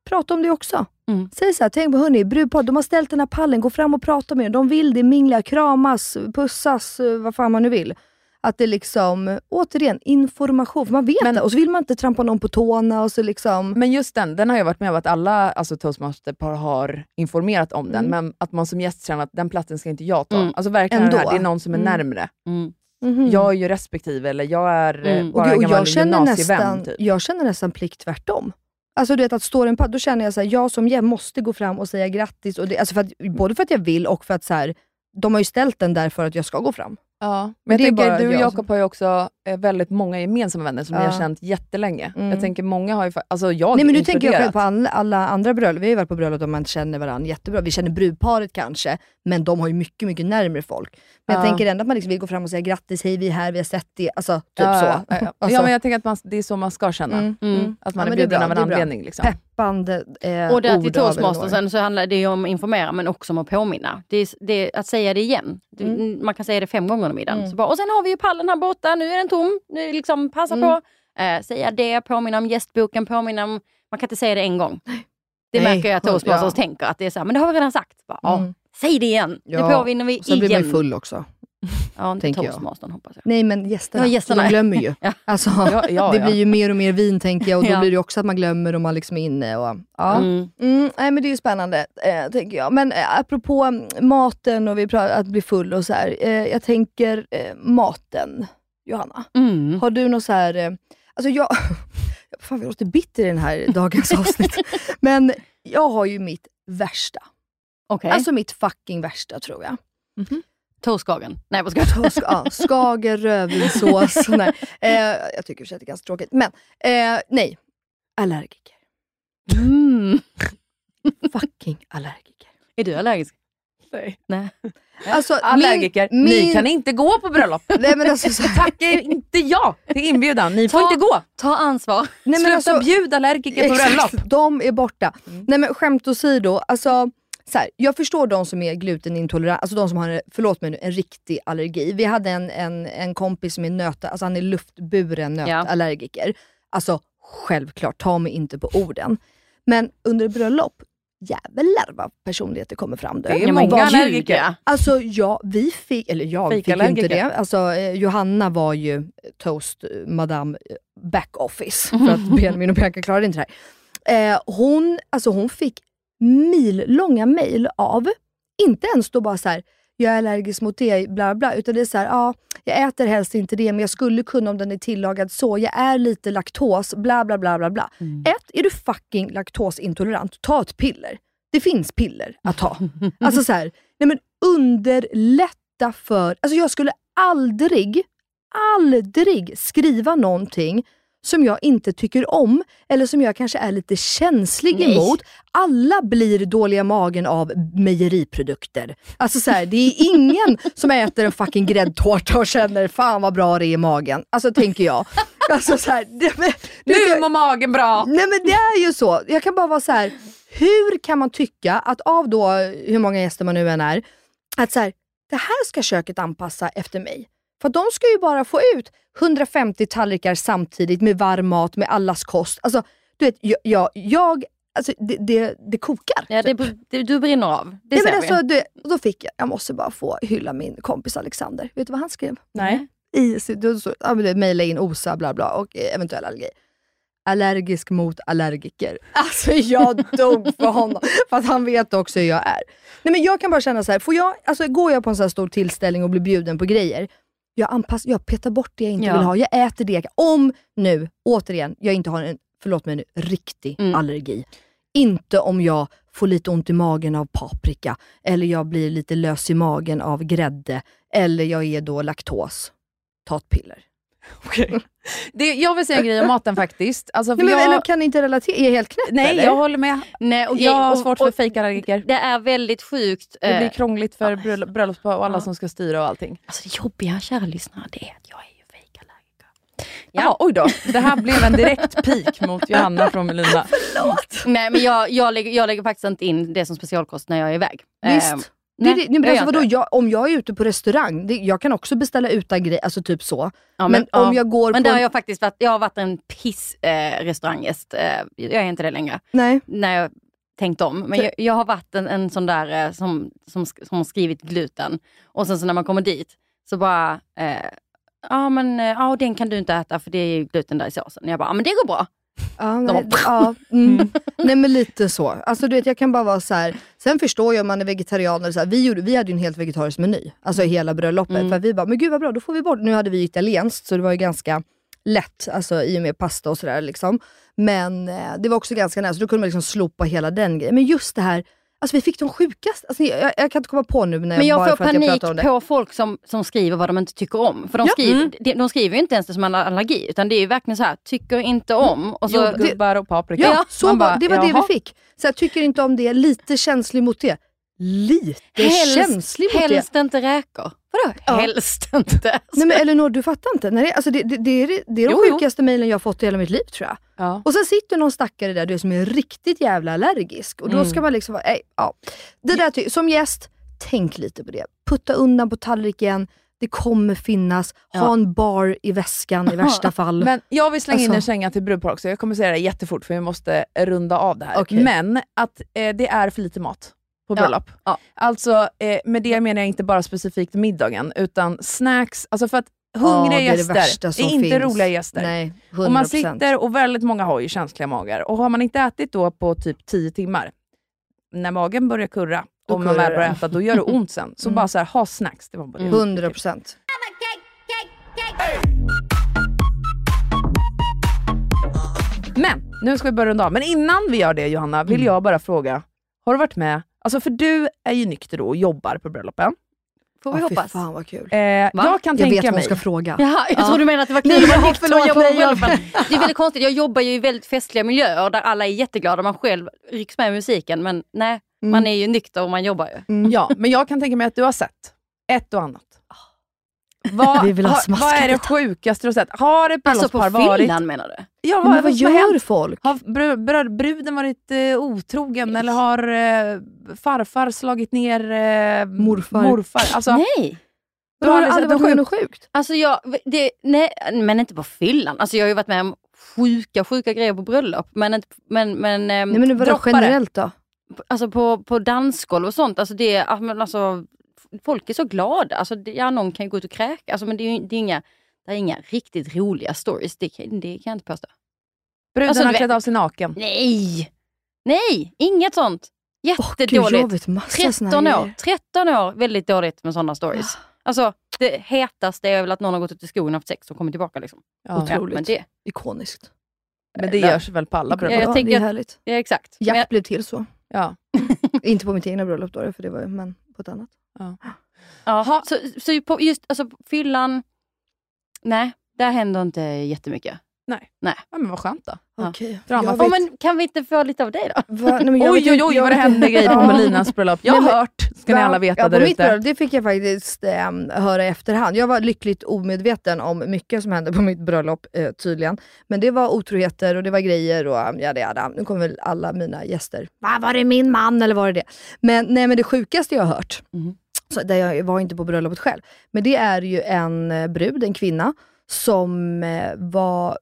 Prata om det också. Mm. Säg så här, tänk på hörni, brudpar, de har ställt den här pallen, gå fram och prata med dem. De vill det, mingla, kramas, pussas, vad fan man nu vill. Att det liksom, återigen, information. Man vet Men- det och så vill man inte trampa någon på tårna och så liksom... Men just den, den har jag varit med om att alla alltså, toastmasterpar har informerat om den, Mm. men att man som gäst känner att den platsen ska inte jag ta. Mm. Alltså verkligen Ändå. det här, det är någon som är Mm. närmre. Mm. Mhm. Jag är ju respektive, eller jag är eh, Mm. bara och, och gammal jag, känner gymnasievän. nästan, Typ. jag känner nästan plikt tvärtom. Alltså du vet att står en padd, då känner jag så här, jag som jag måste gå fram och säga grattis. Och det, alltså för att, både för att jag vill och för att så här, de har ju ställt den där för att jag ska gå fram. Ja, men är jag tänker, du och jag Jakob har ju också eh, väldigt många gemensamma vänner som ni Ja. har känt jättelänge. Mm. Jag tänker många har ju, alltså jag Nej men nu tänker jag själv på alla, alla andra bröllop. Vi har ju varit på bröllop där man inte känner varandra jättebra. Vi känner brudparet kanske, men de har ju mycket, mycket närmare folk. Men jag Ja. tänker ändå att man liksom vill gå fram och säga grattis, hej vi är här, vi har sett det. Alltså typ ja, så. Alltså, ja, men jag tänker att man, det är så man ska känna. mm, Mm. mm. Att man är men bjuden av en anledning. Liksom. Peppande eh, Och där till toastmastersen så handlar det ju om att informera men också om att påminna. Det är, det är att säga det igen. Det- Mm. Man kan säga det fem gånger under middagen. Mm. Så bara, och sen har vi ju pallen här borta, nu är den tom. Nu liksom, passa Mm. på. Eh, säga det, påminna om gästboken, påminna om... Man kan inte säga det en gång. Det Nej, märker jag att ja. toastmasters tänker, att det är så här, men det har vi redan sagt. Bara, ja, Mm. säg det igen, Ja. nu påminner vi Och Sen blir man igen. ju full också. Ja, inte toastmastern hoppas jag. Nej men gästerna, Ja, gästerna. De glömmer ju. Ja. Alltså, Ja, ja, det blir ju mer och mer vin tänker jag och då blir det också att man glömmer och man liksom är inne. Och, ja. Mm. Mm, nej men det är ju spännande, eh, tänker jag. Men eh, apropå mm, maten och vi pratar, att bli full och så här. Eh, jag tänker eh, maten, Johanna. Mm. Har du något så här... Eh, alltså jag... Fan, vi låter bitter i den här dagens avsnitt. Men jag har ju mitt värsta. Okej, Alltså mitt fucking värsta tror jag. Toastkagen. Nej vad ska jag ja, skager, rödvinssås. nej. Eh, jag tycker i det är ganska tråkigt. Men eh, nej, allergiker. mm. Fucking allergiker. Är du allergisk? Nej. Nej. Alltså, Allergiker, min- ni min- kan inte gå på bröllop. Nej, men alltså, så, Tackar inte ja till inbjudan. Ni får Ta- inte gå. Ta ansvar. nej, men Sluta alltså, bjuda allergiker på bröllop. De är borta. Nej men skämt åsido, alltså, så här, jag förstår de som är glutenintoleranta, alltså de som har, förlåt mig nu, en riktig allergi. Vi hade en, en, en kompis som är nöt, alltså han är luftburen nötallergiker. Alltså självklart, ta mig inte på orden. Men under bröllop, jävlar vad personligheter kommer fram. Det är Ja, många allergiker. ja. Alltså ja, vi fick, eller jag fick ju inte det. Alltså, eh, Johanna var ju toast eh, madame eh, back office. För att Benjamin och Bianca klarade inte det här. Eh, hon, alltså, hon fick millånga mejl av, inte ens då bara så här, jag är allergisk mot det, bla bla, utan det är så här, ja, jag äter helst inte det, men jag skulle kunna om den är tillagad så. Jag är lite laktos, bla bla bla bla. bla. Ett, är du fucking laktosintolerant, ta ett piller. Det finns piller att ta. Alltså så här, nej men underlätta för... Alltså jag skulle aldrig, aldrig skriva någonting som jag inte tycker om eller som jag kanske är lite känslig Nej. emot. Alla blir dåliga magen av mejeriprodukter. Alltså så här, det är ingen som äter en fucking gräddtårta och känner fan vad bra det är i magen. Alltså tänker jag. Alltså så här, det, men, Nu mår magen bra. Nej men det är ju så. Jag kan bara vara så här. hur kan man tycka att av då hur många gäster man nu än är, att så här, det här ska köket anpassa efter mig. För de ska ju bara få ut 150 tallrikar samtidigt med varm mat, med allas kost. Alltså, du vet, jag, jag, jag alltså, det, det, det kokar. Ja, det, det, du brinner av. Det Nej, ser men alltså, du, och då fick jag, jag måste bara få hylla min kompis Alexander. Vet du vad han skrev? Nej. i då så- ja, mejla in OSA bla bla och eventuell allergi. Allergisk mot allergiker. Alltså jag dog för honom. För att han vet också hur jag är. Nej men jag kan bara känna så här, får jag, alltså går jag på en sån här stor tillställning och blir bjuden på grejer, jag, anpassar, jag petar bort det jag inte Ja. vill ha. Jag äter det. Om nu, återigen, jag inte har en, förlåt mig nu, riktig Mm. allergi. Inte om jag får lite ont i magen av paprika, eller jag blir lite lös i magen av grädde, eller jag är då laktos. Ta ett piller. Det, jag vill säga en grej om maten faktiskt. Alltså, för Nej, men, jag, eller kan ni inte relatera? Är jag helt knäpp nej, eller? jag håller med. Nej, och, Jag har svårt och- för fejkallergiker. Det är väldigt sjukt. Det blir eh, krångligt för bröll- bröllopspar och alla Ja. som ska styra och allting. Alltså det jobbiga, kära lyssnare, det är att jag är ju fejkallergiker. Jaha, oj då. Det här blev en direkt pik mot Johanna från Melina. Nej, men jag, jag, lägger, jag lägger faktiskt inte in det som specialkost när jag är iväg. Visst. Nej, det, nej, men alltså, vadå, jag, om jag är ute på restaurang, det, jag kan också beställa utan grej, alltså typ så. Ja, men ja. om jag går Men på... där har jag faktiskt varit, jag har varit en piss eh. Eh, jag är inte det längre. Nej. När jag tänkt om. Men jag, jag har varit en, en sån där eh, som, som, som har skrivit gluten. Och sen så när man kommer dit så bara, eh, ja men eh, ja, den kan du inte äta för det är ju gluten där i såsen. Jag bara, ja men det går bra. Ja, nej, ja, mm. nej men lite så. Alltså du vet jag kan bara vara så här. sen förstår jag om man är vegetarian, eller så här, vi, gjorde, vi hade ju en helt vegetarisk meny, alltså hela bröllopet. Mm. För vi bara, men gud vad bra, då får vi bort, nu hade vi italienskt så det var ju ganska lätt, alltså i och med pasta och sådär liksom. Men eh, det var också ganska nära, så då kunde man liksom slopa hela den grejen. Men just det här, alltså vi fick de sjukaste, alltså, jag, jag kan inte komma på nu när Men jag bara får jag panik om det. på folk som, som skriver vad de inte tycker om. För de, Ja. skriver, Mm. de, de skriver ju inte ens det som en allergi, utan det är ju verkligen så här, tycker inte om. Och så, Jordgubbar och paprika. Ja, så bara, det var det jaha. vi fick. Så jag tycker inte om det, lite känslig mot det. Lite känslig mot det. helst inte räkor. Vadå Ja. helst inte? Nej men Elinor, du fattar inte. Nej, alltså det, det, det, är, det är de Jo, sjukaste mejlen jag har fått i hela mitt liv tror jag. Ja. Och sen sitter någon stackare där du som är riktigt jävla allergisk. Och då Mm. ska man liksom vara, nej, ja. Det där ty- som gäst, tänk lite på det. Putta undan på tallriken, det kommer finnas, ha Ja. en bar i väskan i värsta fall. Men jag vill slänga in en Alltså. känga till brudpar också. Jag kommer säga det jättefort för vi måste runda av det här. Okej. Men att eh, det är för lite mat på Ja. bröllop. Ja. Alltså eh, med det menar jag inte bara specifikt middagen, utan snacks. Alltså för att Ja, hungriga det är det gäster värsta som är inte roliga gäster. Nej, 100%. Och man sitter, och väldigt många har ju känsliga magar, och har man inte ätit då på typ 10 timmar, när magen börjar kurra, Då och man väl börjar det. äta, då gör det ont sen. Så Mm. bara så här, ha snacks. Det var bara det. 100 procent. Men nu ska vi börja runda av. Men innan vi gör det Johanna, vill jag bara fråga, har du varit med, alltså för du är ju nykter då och jobbar på bröllopen. Får vi fy hoppas. fan vad kul. Eh, jag kan Jag tänka vet vad hon mig... ska fråga. Jaha, jag Ja. tror du menar att det var Nej, kul men att vara nykter och förlåt, jobba nej, jag-. Det är väldigt konstigt, jag jobbar ju i väldigt festliga miljöer där alla är jätteglada, man själv rycks med i musiken. Men nej, Mm. man är ju nykter och man jobbar ju. Ja, men jag kan tänka mig att du har sett ett och annat. Vad, Vi vill ha smaskigt. vad är det sjukaste du har sett? Har ett Alltså på bröllopspar varit... fyllan menar du? Ja, Ja, men vad gör folk? Har br br bruden varit eh, otrogen eller har eh, farfar slagit ner eh, Morfar. morfar? Alltså, Nej. du Har har aldrig varit med om något något sjukt? Alltså jag, det, nej, men inte på fyllan. Alltså jag har ju varit med om sjuka, sjuka grejer på bröllop. Men, inte, men, men, ehm, Nej men vadå droppare. generellt då? alltså på, på dansgolv och sånt. Alltså det, alltså, folk är så glada. Alltså det, ja, någon kan ju gå ut och kräka. Alltså, men det är, det är, inga, det är inga riktigt roliga stories. Det, kan- det kan jag inte påstå. Bruden Alltså, har klätt av sig naken. Nej! Nej, inget sånt. Jättedåligt. jag såna 13 här år, grejer. 13 år, väldigt dåligt med sådana stories. Alltså det hetaste är väl att någon har gått ut i skogen och haft sex och kommit tillbaka. Liksom. Ja. Otroligt. men det, Ikoniskt. Men det Ja. görs väl på alla Ja, bröllop? jag Ja, tänker det är härligt. ja, exakt. Jakt jag- blev till så. Ja. Inte på mitt egna bröllop då, för det var men på ett annat. Ja, så, så på just alltså, fyllan, nej, där händer inte jättemycket. Ja, men vad skönt då. Drama. Jag Oh, men kan vi inte få lite av dig då? Va? Nej, men jag Oj oj oj vad det hände grejer på. Melinas bröllop. Jag Nej, har men- hört, ska ni alla veta ja, där på mitt ute. bröllop, Det fick jag faktiskt eh, höra i efterhand. Jag var lyckligt omedveten om mycket som hände på mitt bröllop eh, tydligen. Men det var otroheter och det var grejer och um, jada jada. Nu kommer väl alla mina gäster. Va, var det min man eller var det det? Men, nej, men det sjukaste jag har hört, Mhm. så, där jag var inte på bröllopet själv, men det är ju en eh, brud, en kvinna, som eh, var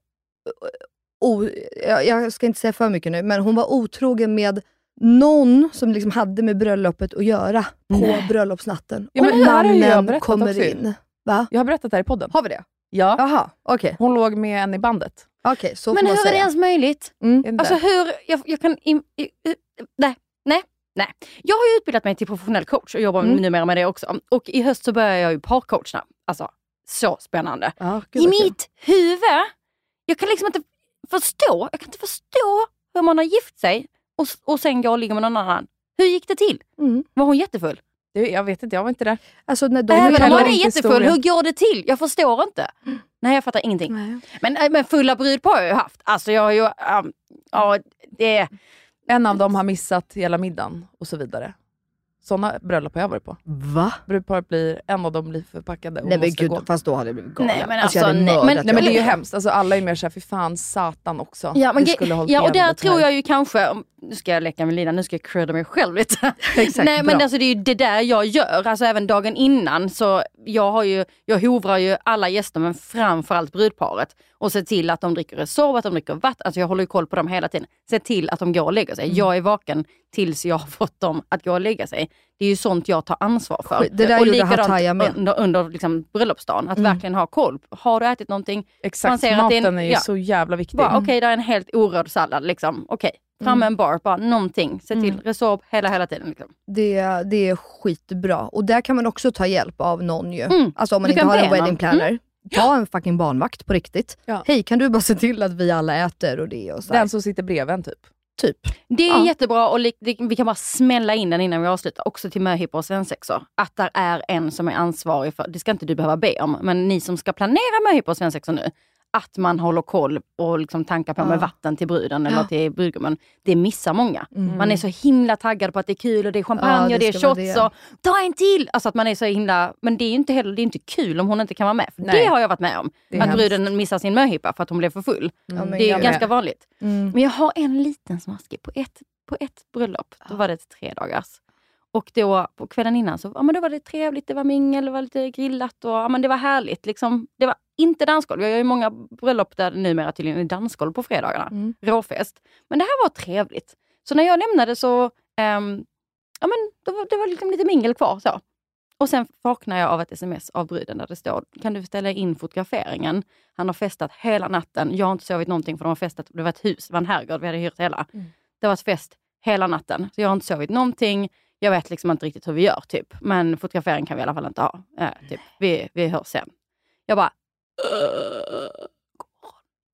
o, jag, jag ska inte säga för mycket nu, men hon var otrogen med någon som liksom hade med bröllopet att göra på Nej. bröllopsnatten. Ja, men och mannen kommer också in. Va? Jag har berättat det här i podden. Har vi det? Ja. Jaha, okej. Hon låg med en i bandet. Okej, så Men hur är det säga. ens möjligt? Mm. Inte Alltså hur, jag, jag kan... Im, i, i, nej, nej, nej. Jag har ju utbildat mig till professionell coach och jobbar Mm. numera med det också. Och i höst så börjar jag ju parcoachna. Alltså, så spännande. Gud I mitt huvud, jag kan liksom inte förstå, jag kan inte förstå hur man har gift sig och, och sen går och ligger med någon annan. Hur gick det till? Mm. Var hon jättefull? Det- Jag vet inte, jag var inte där. Alltså, när de Även om man är jättefull, historia. hur går det till? Jag förstår inte. Nej, jag fattar ingenting. Nej. Men, äh, men fulla brudpar har jag ju haft. Alltså jag har ju... Um, ja, det... En av dem har missat hela middagen och så vidare. Sådana bröllop har jag varit på. Va? Brudparet blir, en av dem blir förpackade och Nej men måste gud, gå. fast då hade jag blivit galen. Nej, men alltså, hade nej, men- Nej men det är ju hemskt, alltså, alla är mer såhär, fy fan satan också. Ja, men ja och där tror jag ju kanske, om- nu ska jag leka med Lina, nu ska jag credda mig själv lite. Exakt, Nej men bra. alltså det är ju det där jag gör, alltså även dagen innan så jag, har ju, jag hovrar ju alla gäster men framförallt brudparet och ser till att de dricker Resorb, att de dricker vatten. Alltså jag håller ju koll på dem hela tiden. Se till att de går och lägger sig. Mm. Jag är vaken tills jag har fått dem att gå och lägga sig. Det är ju sånt jag tar ansvar för. Det där och gjorde Hataya med. under, under liksom bröllopsdagen. Att Mm. verkligen ha koll. Har du ätit någonting? Exakt, Man ser att det är en- maten är ju ja. så jävla viktig. Bara, Okej, det är en helt orörd sallad. Liksom. Okej, fram med en bar, bara någonting. Se till, Mm. Resorb hela, hela tiden. Liksom. Det, det är skitbra. Och där kan man också ta hjälp av någon ju. Mm. Alltså om man Du inte har en wedding planner. Ta en fucking barnvakt på riktigt. Ja. Hej, kan du bara se till att vi alla äter och det och så här. Den som sitter bredvid en typ. Typ. Det är Ja. jättebra och vi kan bara smälla in den innan vi avslutar, också till möhippor och svensexor. Att där är en som är ansvarig för, det ska inte du behöva be om, men ni som ska planera möhippor och svensexor nu, att man håller koll och liksom tankar på Ja. med vatten till bruden eller Ja. till brudgummen. Det missar många. Mm. Man är så himla taggad på att det är kul och det är champagne Ja, och det är shots det. och ta en till! Alltså att man är så himla, men det är ju inte heller det är inte kul om hon inte kan vara med. Det har jag varit med om. Att hemskt. bruden missar sin möhippa för att hon blev för full. Men Det är ganska vanligt. Mm. Men jag har en liten smaskig på ett, på ett bröllop. Då var det tre dagars. Och då på kvällen innan så ja, men då var det trevligt, det var mingel, det var lite grillat och ja, men det var härligt. Liksom. Det var inte dansgolv. Jag gör ju många bröllop där det numera tydligen är dansgolv på fredagarna. Mm. Råfest. Men det här var trevligt. Så när jag lämnade så ehm, ja, men då var det var liksom lite mingel kvar. Så. Och sen vaknar jag av ett sms av bruden där det står, kan du ställa in fotograferingen? Han har festat hela natten. Jag har inte sovit någonting för de har festat, det var ett hus, det var en herrgård, vi hade hyrt hela. Mm. Det var ett fest hela natten. Så jag har inte sovit någonting. Jag vet liksom inte riktigt hur vi gör, typ. men fotografering kan vi i alla fall inte ha. Eh, typ. vi, vi hörs sen. Jag bara...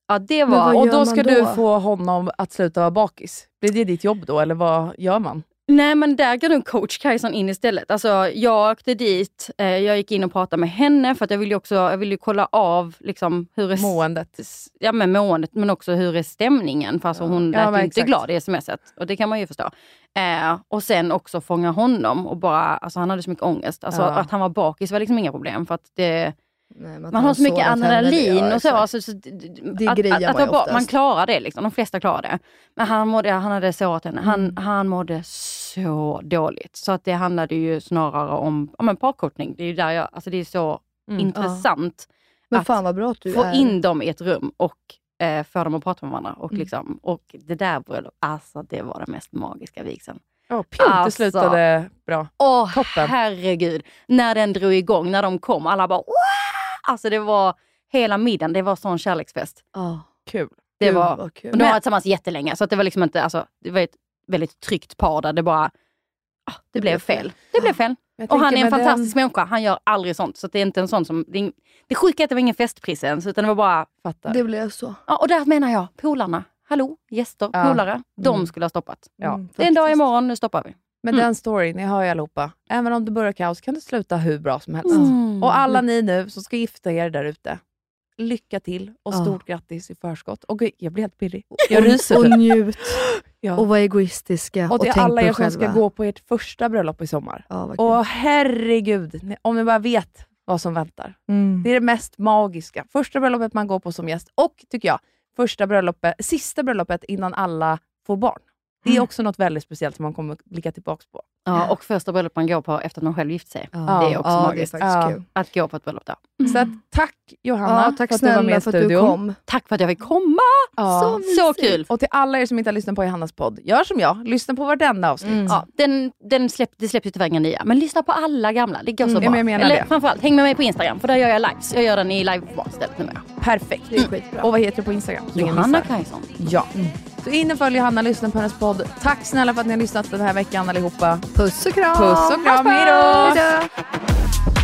Ja, det var... Och då ska då? du få honom att sluta vara bakis. Blir det ditt jobb då, eller vad gör man? Nej men där går nog coach Kajson in istället. Alltså, jag åkte dit, eh, jag gick in och pratade med henne för att jag ville också jag ville kolla av liksom, hur är Måendet. Ja, men måendet men också hur är stämningen. För alltså, hon Ja, lät inte exakt. glad i smset och det kan man ju förstå. Eh, och sen också fånga honom och bara, alltså han hade så mycket ångest. Alltså, Ja. Att han var bakis var liksom inga problem för att det, Nej, man har så mycket adrenalin och så. Alltså, så Det att, att, att man man klarar det, liksom. de flesta klarar det. Men han, mådde, han hade sårat henne. Han, Mm. han mådde så dåligt. Så att det handlade ju snarare om ja, men parkourtning. Det är ju där jag, alltså det är så Mm. intressant Men att fan vad bra att du få är... in dem i ett rum och eh, få dem att prata med varandra. Och, Mm. liksom, och det där bröllopet, alltså det var den mest magiska vigseln. Ja, pjong, det Alltså. slutade bra. Åh Toppen. herregud, när den drog igång, när de kom, alla bara wow! Alltså det var hela middagen, det var sån kärleksfest. Ja, Kul. Det gud, var, kul. och de var tillsammans jättelänge, så att det var liksom inte, alltså, det var ett väldigt tryggt par där det bara, ah, det, blev fel. Det blev fel. Jag Och han är en med fantastisk den- människa, han gör aldrig sånt. Så att det är inte en sån som, det, är, det sjuka är att det var ingen festpris ens, utan det var bara, Fattar. Det blev så. ja, och där menar jag, polarna, hallå, gäster, Ja. polare, de Mm. skulle ha stoppat. Ja. Mm, Det är en dag imorgon, nu stoppar vi. Men Mm. den storyn, ni hör ju allihopa. Även om det börjar kaos kan det sluta hur bra som helst. Mm. Och alla ni nu som ska gifta er där ute, lycka till och Ja. stort grattis i förskott. Och jag blir helt pirrig. Jag ryser. Och njut. Ja. Och var egoistiska. Och till tänk alla er som ska gå på ert första bröllop i sommar. Ja. Och herregud, om ni bara vet vad som väntar. Mm. Det är det mest magiska. Första bröllopet man går på som gäst och, tycker jag, första bröllopet, sista bröllopet innan alla får barn. Det är Mm. också något väldigt speciellt som man kommer blicka tillbaka på. Ja, och första bröllop man går på efter att man själv gift sig. Ja, det är också ja, magiskt. Det är Ja. Att gå på ett bröllop där. Så att, tack Johanna Ja, tack för att du var med i att studion. kom. Tack för att jag fick komma! Ja. Så, mysigt. kul! Och till alla er som inte har lyssnat på Johannas podd, gör som jag. Lyssna på vartenda avsnitt. Mm. Ja, den, den släpp, det släpps ju tyvärr inga nya, men lyssna på alla gamla. Det går så Mm, bra. jag menar Eller det. framförallt, häng med mig på Instagram, för där gör jag lives. Jag gör den i liveformat istället numera. Perfekt. Det är skitbra. Och vad heter du på Instagram? Så Johanna. Kajson. Ja. Så in och följ Johanna, lyssna på hennes podd. Tack snälla för att ni har lyssnat den här veckan allihopa. Puss och kram! Puss och kram, hej då!